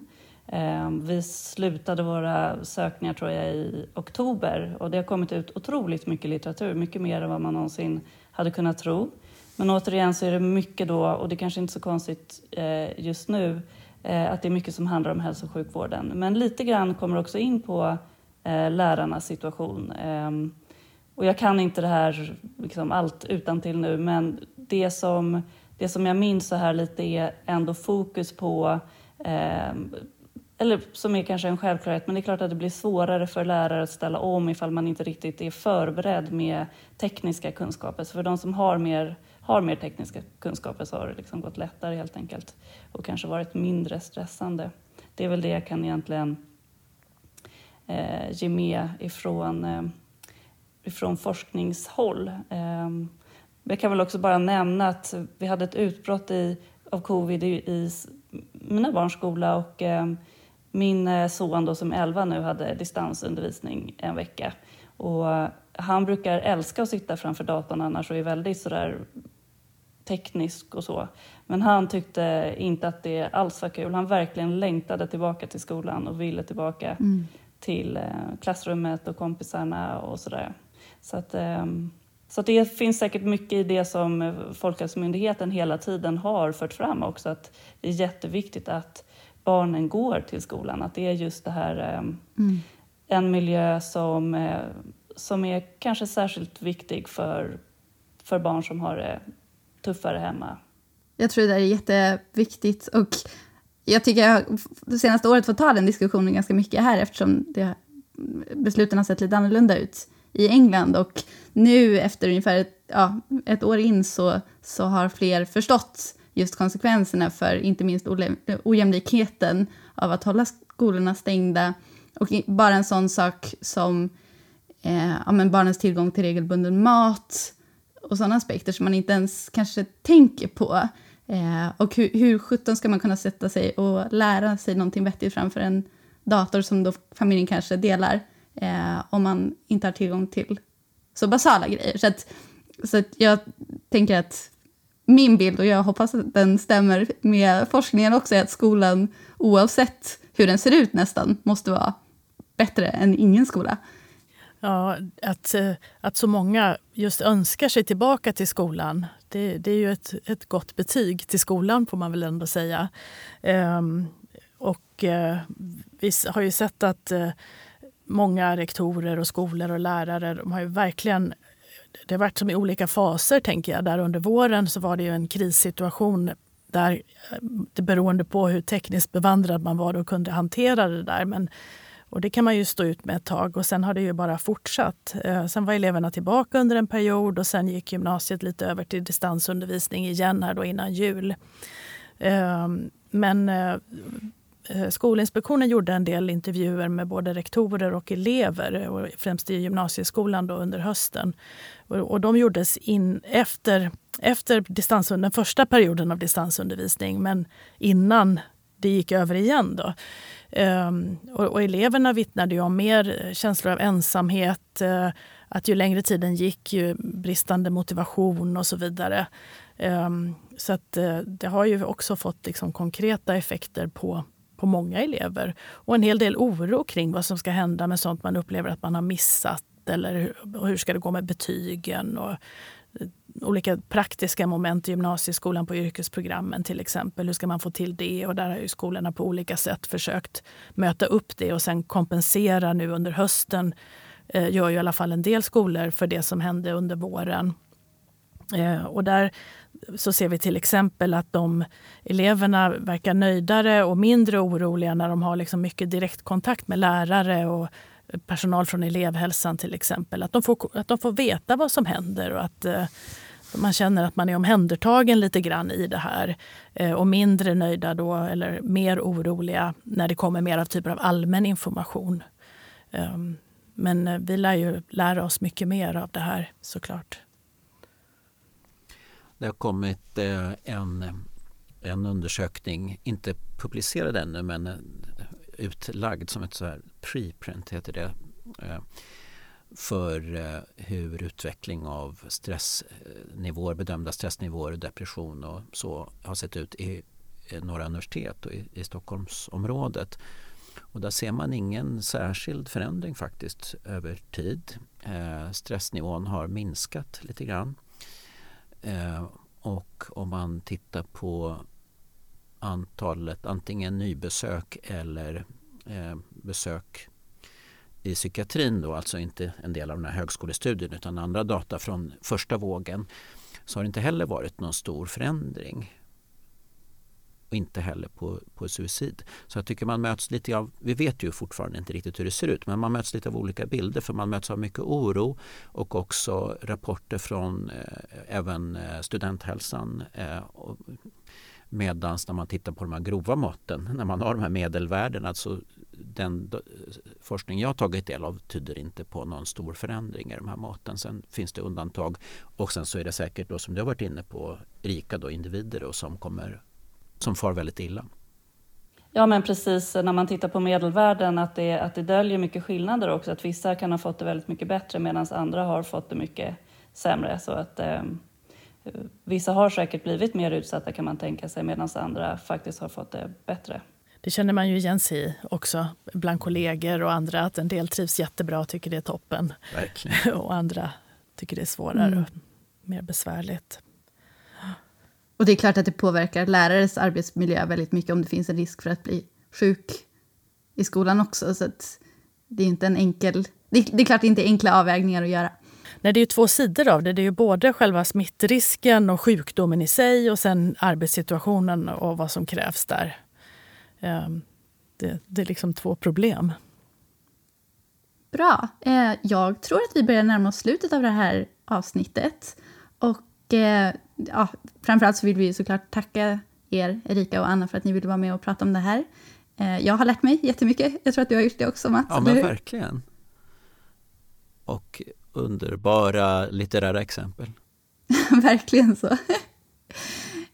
Ehm, vi slutade våra sökningar tror jag i oktober och det har kommit ut otroligt mycket litteratur, mycket mer än vad man någonsin hade kunnat tro. Men återigen så är det mycket då, och det kanske inte är så konstigt eh, just nu, eh, att det är mycket som handlar om hälso och sjukvården. Men lite grann kommer också in på eh, lärarnas situation. Ehm, och jag kan inte det här liksom allt utan till nu, men det som, det som jag minns så här lite är ändå fokus på ehm, eller som är kanske en självklarhet, men det är klart att det blir svårare för lärare att ställa om ifall man inte riktigt är förberedd med tekniska kunskaper. Så för de som har mer, har mer tekniska kunskaper så har det liksom gått lättare helt enkelt och kanske varit mindre stressande. Det är väl det jag kan egentligen eh, ge med ifrån eh, ifrån forskningshåll. Eh, jag kan väl också bara nämna att vi hade ett utbrott i, av covid i, i mina barns skola och ehm, min eh, son då, som är 11 nu hade distansundervisning en vecka. Och han brukar älska att sitta framför datorn annars och är väldigt sådär teknisk och så. Men han tyckte inte att det alls var kul. Han verkligen längtade tillbaka till skolan och ville tillbaka mm. till eh, klassrummet och kompisarna och sådär. Så, att, ehm, så det finns säkert mycket i det som Folkhälsomyndigheten hela tiden har fört fram också, att det är jätteviktigt att barnen går till skolan, att det är just det här ehm, mm. en miljö som, eh, som är kanske särskilt viktig för, för barn som har det tuffare hemma. Jag tror det är jätteviktigt och jag tycker jag det senaste året fått ta den diskussionen ganska mycket här eftersom det, besluten har sett lite annorlunda ut i England. Och nu efter ungefär ett, ja, ett år in så, så har fler förstått just konsekvenserna för inte minst ojämlikheten av att hålla skolorna stängda. Och bara en sån sak som eh, ja, men barnens tillgång till regelbunden mat och sådana aspekter som man inte ens kanske tänker på. Eh, och hur, hur sjutton ska man kunna sätta sig och lära sig någonting vettigt framför en dator som då familjen kanske delar eh, om man inte har tillgång till så basala grejer. Så, att, så att jag tänker att min bild, och jag hoppas att den stämmer med forskningen också, är att skolan oavsett hur den ser ut nästan måste vara bättre än ingen skola. Ja, att, eh, att så många just önskar sig tillbaka till skolan det, det är ju ett, ett gott betyg till skolan, får man väl ändå säga. Ehm, och eh, vi har ju sett att eh, många rektorer och skolor och lärare de har ju verkligen det har varit som i olika faser. tänker jag. Där Under våren så var det en krissituation där eh, det beroende på hur tekniskt bevandrad man var och kunde hantera det där. Men, och det kan man ju stå ut med ett tag och sen har det ju bara fortsatt. Eh, sen var eleverna tillbaka under en period och sen gick gymnasiet lite över till distansundervisning igen här då innan jul. Eh, men Eh, Skolinspektionen gjorde en del intervjuer med både rektorer och elever, eh, och främst i gymnasieskolan då under hösten. Och de gjordes in efter, efter den första perioden av distansundervisning, men innan det gick över igen. Då. Um, och, och, eleverna vittnade ju om mer eh, känslor av ensamhet, uh, att ju längre tiden gick, ju bristande motivation och så vidare. Um, så att, uh, det har ju också fått liksom, konkreta effekter på på många elever. Och en hel del oro kring vad som ska hända med sånt man upplever att man har missat. Eller hur, hur ska det gå med betygen? Och eh, olika praktiska moment i gymnasieskolan på yrkesprogrammen till exempel. Hur ska man få till det? Och där har ju skolorna på olika sätt försökt möta upp det och sen kompensera nu under hösten. Eh, gör ju i alla fall en del skolor för det som hände under våren. Eh, och där så ser vi till exempel att de eleverna verkar nöjdare och mindre oroliga när de har liksom mycket direktkontakt med lärare och personal från elevhälsan till exempel. Att de får, att de får veta vad som händer och att eh, man känner att man är omhändertagen lite grann i det här. Eh, och mindre nöjda då, eller mer oroliga när det kommer mer av typer av allmän information. Ehm, eh, men vi lär ju lära oss mycket mer av det här såklart. Det har kommit eh, en, en undersökning, inte publicerad ännu men eh, utlagd som ett så här preprint heter det eh, för hur utveckling av stressnivåer, bedömda stressnivåer, depression och så har sett ut i några universitet och i, i Stockholmsområdet. Och där ser man ingen särskild förändring faktiskt över tid. Eh, stressnivån har minskat lite grann. Eh, och om man tittar på antalet antingen nybesök eller eh, besök i psykiatrin då, alltså inte en del av den här högskolestudien utan andra data från första vågen så har det inte heller varit någon stor förändring och inte heller på, på suicid. Så jag tycker man möts lite av, vi vet ju fortfarande inte riktigt hur det ser ut, men man möts lite av olika bilder för man möts av mycket oro och också rapporter från eh, även eh, studenthälsan. Eh, Medan när man tittar på de här grova måtten, när man har de här medelvärdena, alltså den forskning jag tagit del av tyder inte på någon stor förändring i de här måtten. Sen finns det undantag och sen så är det säkert då som du har varit inne på rika då individer då som kommer som far väldigt illa. Ja men precis, när man tittar på medelvärden att det, att det döljer mycket skillnader också. Att vissa kan ha fått det väldigt mycket bättre medan andra har fått det mycket sämre. Så att eh, vissa har säkert blivit mer utsatta kan man tänka sig medan andra faktiskt har fått det bättre. Det känner man ju igen sig i också bland kollegor och andra att en del trivs jättebra och tycker det är toppen. Verkligen. och andra tycker det är svårare mm. och mer besvärligt. Och det är klart att det påverkar lärares arbetsmiljö väldigt mycket om det finns en risk för att bli sjuk i skolan också. Så det är inte en enkel... Det är, det är klart det inte är enkla avvägningar att göra. Nej, det är ju två sidor av det. Det är ju både själva smittrisken och sjukdomen i sig och sen arbetssituationen och vad som krävs där. Ehm, det, det är liksom två problem. Bra. Eh, jag tror att vi börjar närma oss slutet av det här avsnittet. Och eh, ja, framförallt så vill vi såklart tacka er, Erika och Anna, för att ni ville vara med och prata om det här. Eh, jag har lärt mig jättemycket. Jag tror att du har gjort det också, Mats. Ja, men verkligen. Och underbara litterära exempel. verkligen så.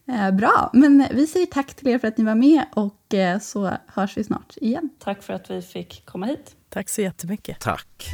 Eh, bra, men vi säger tack till er för att ni var med och eh, så hörs vi snart igen. Tack för att vi fick komma hit. Tack så jättemycket. Tack.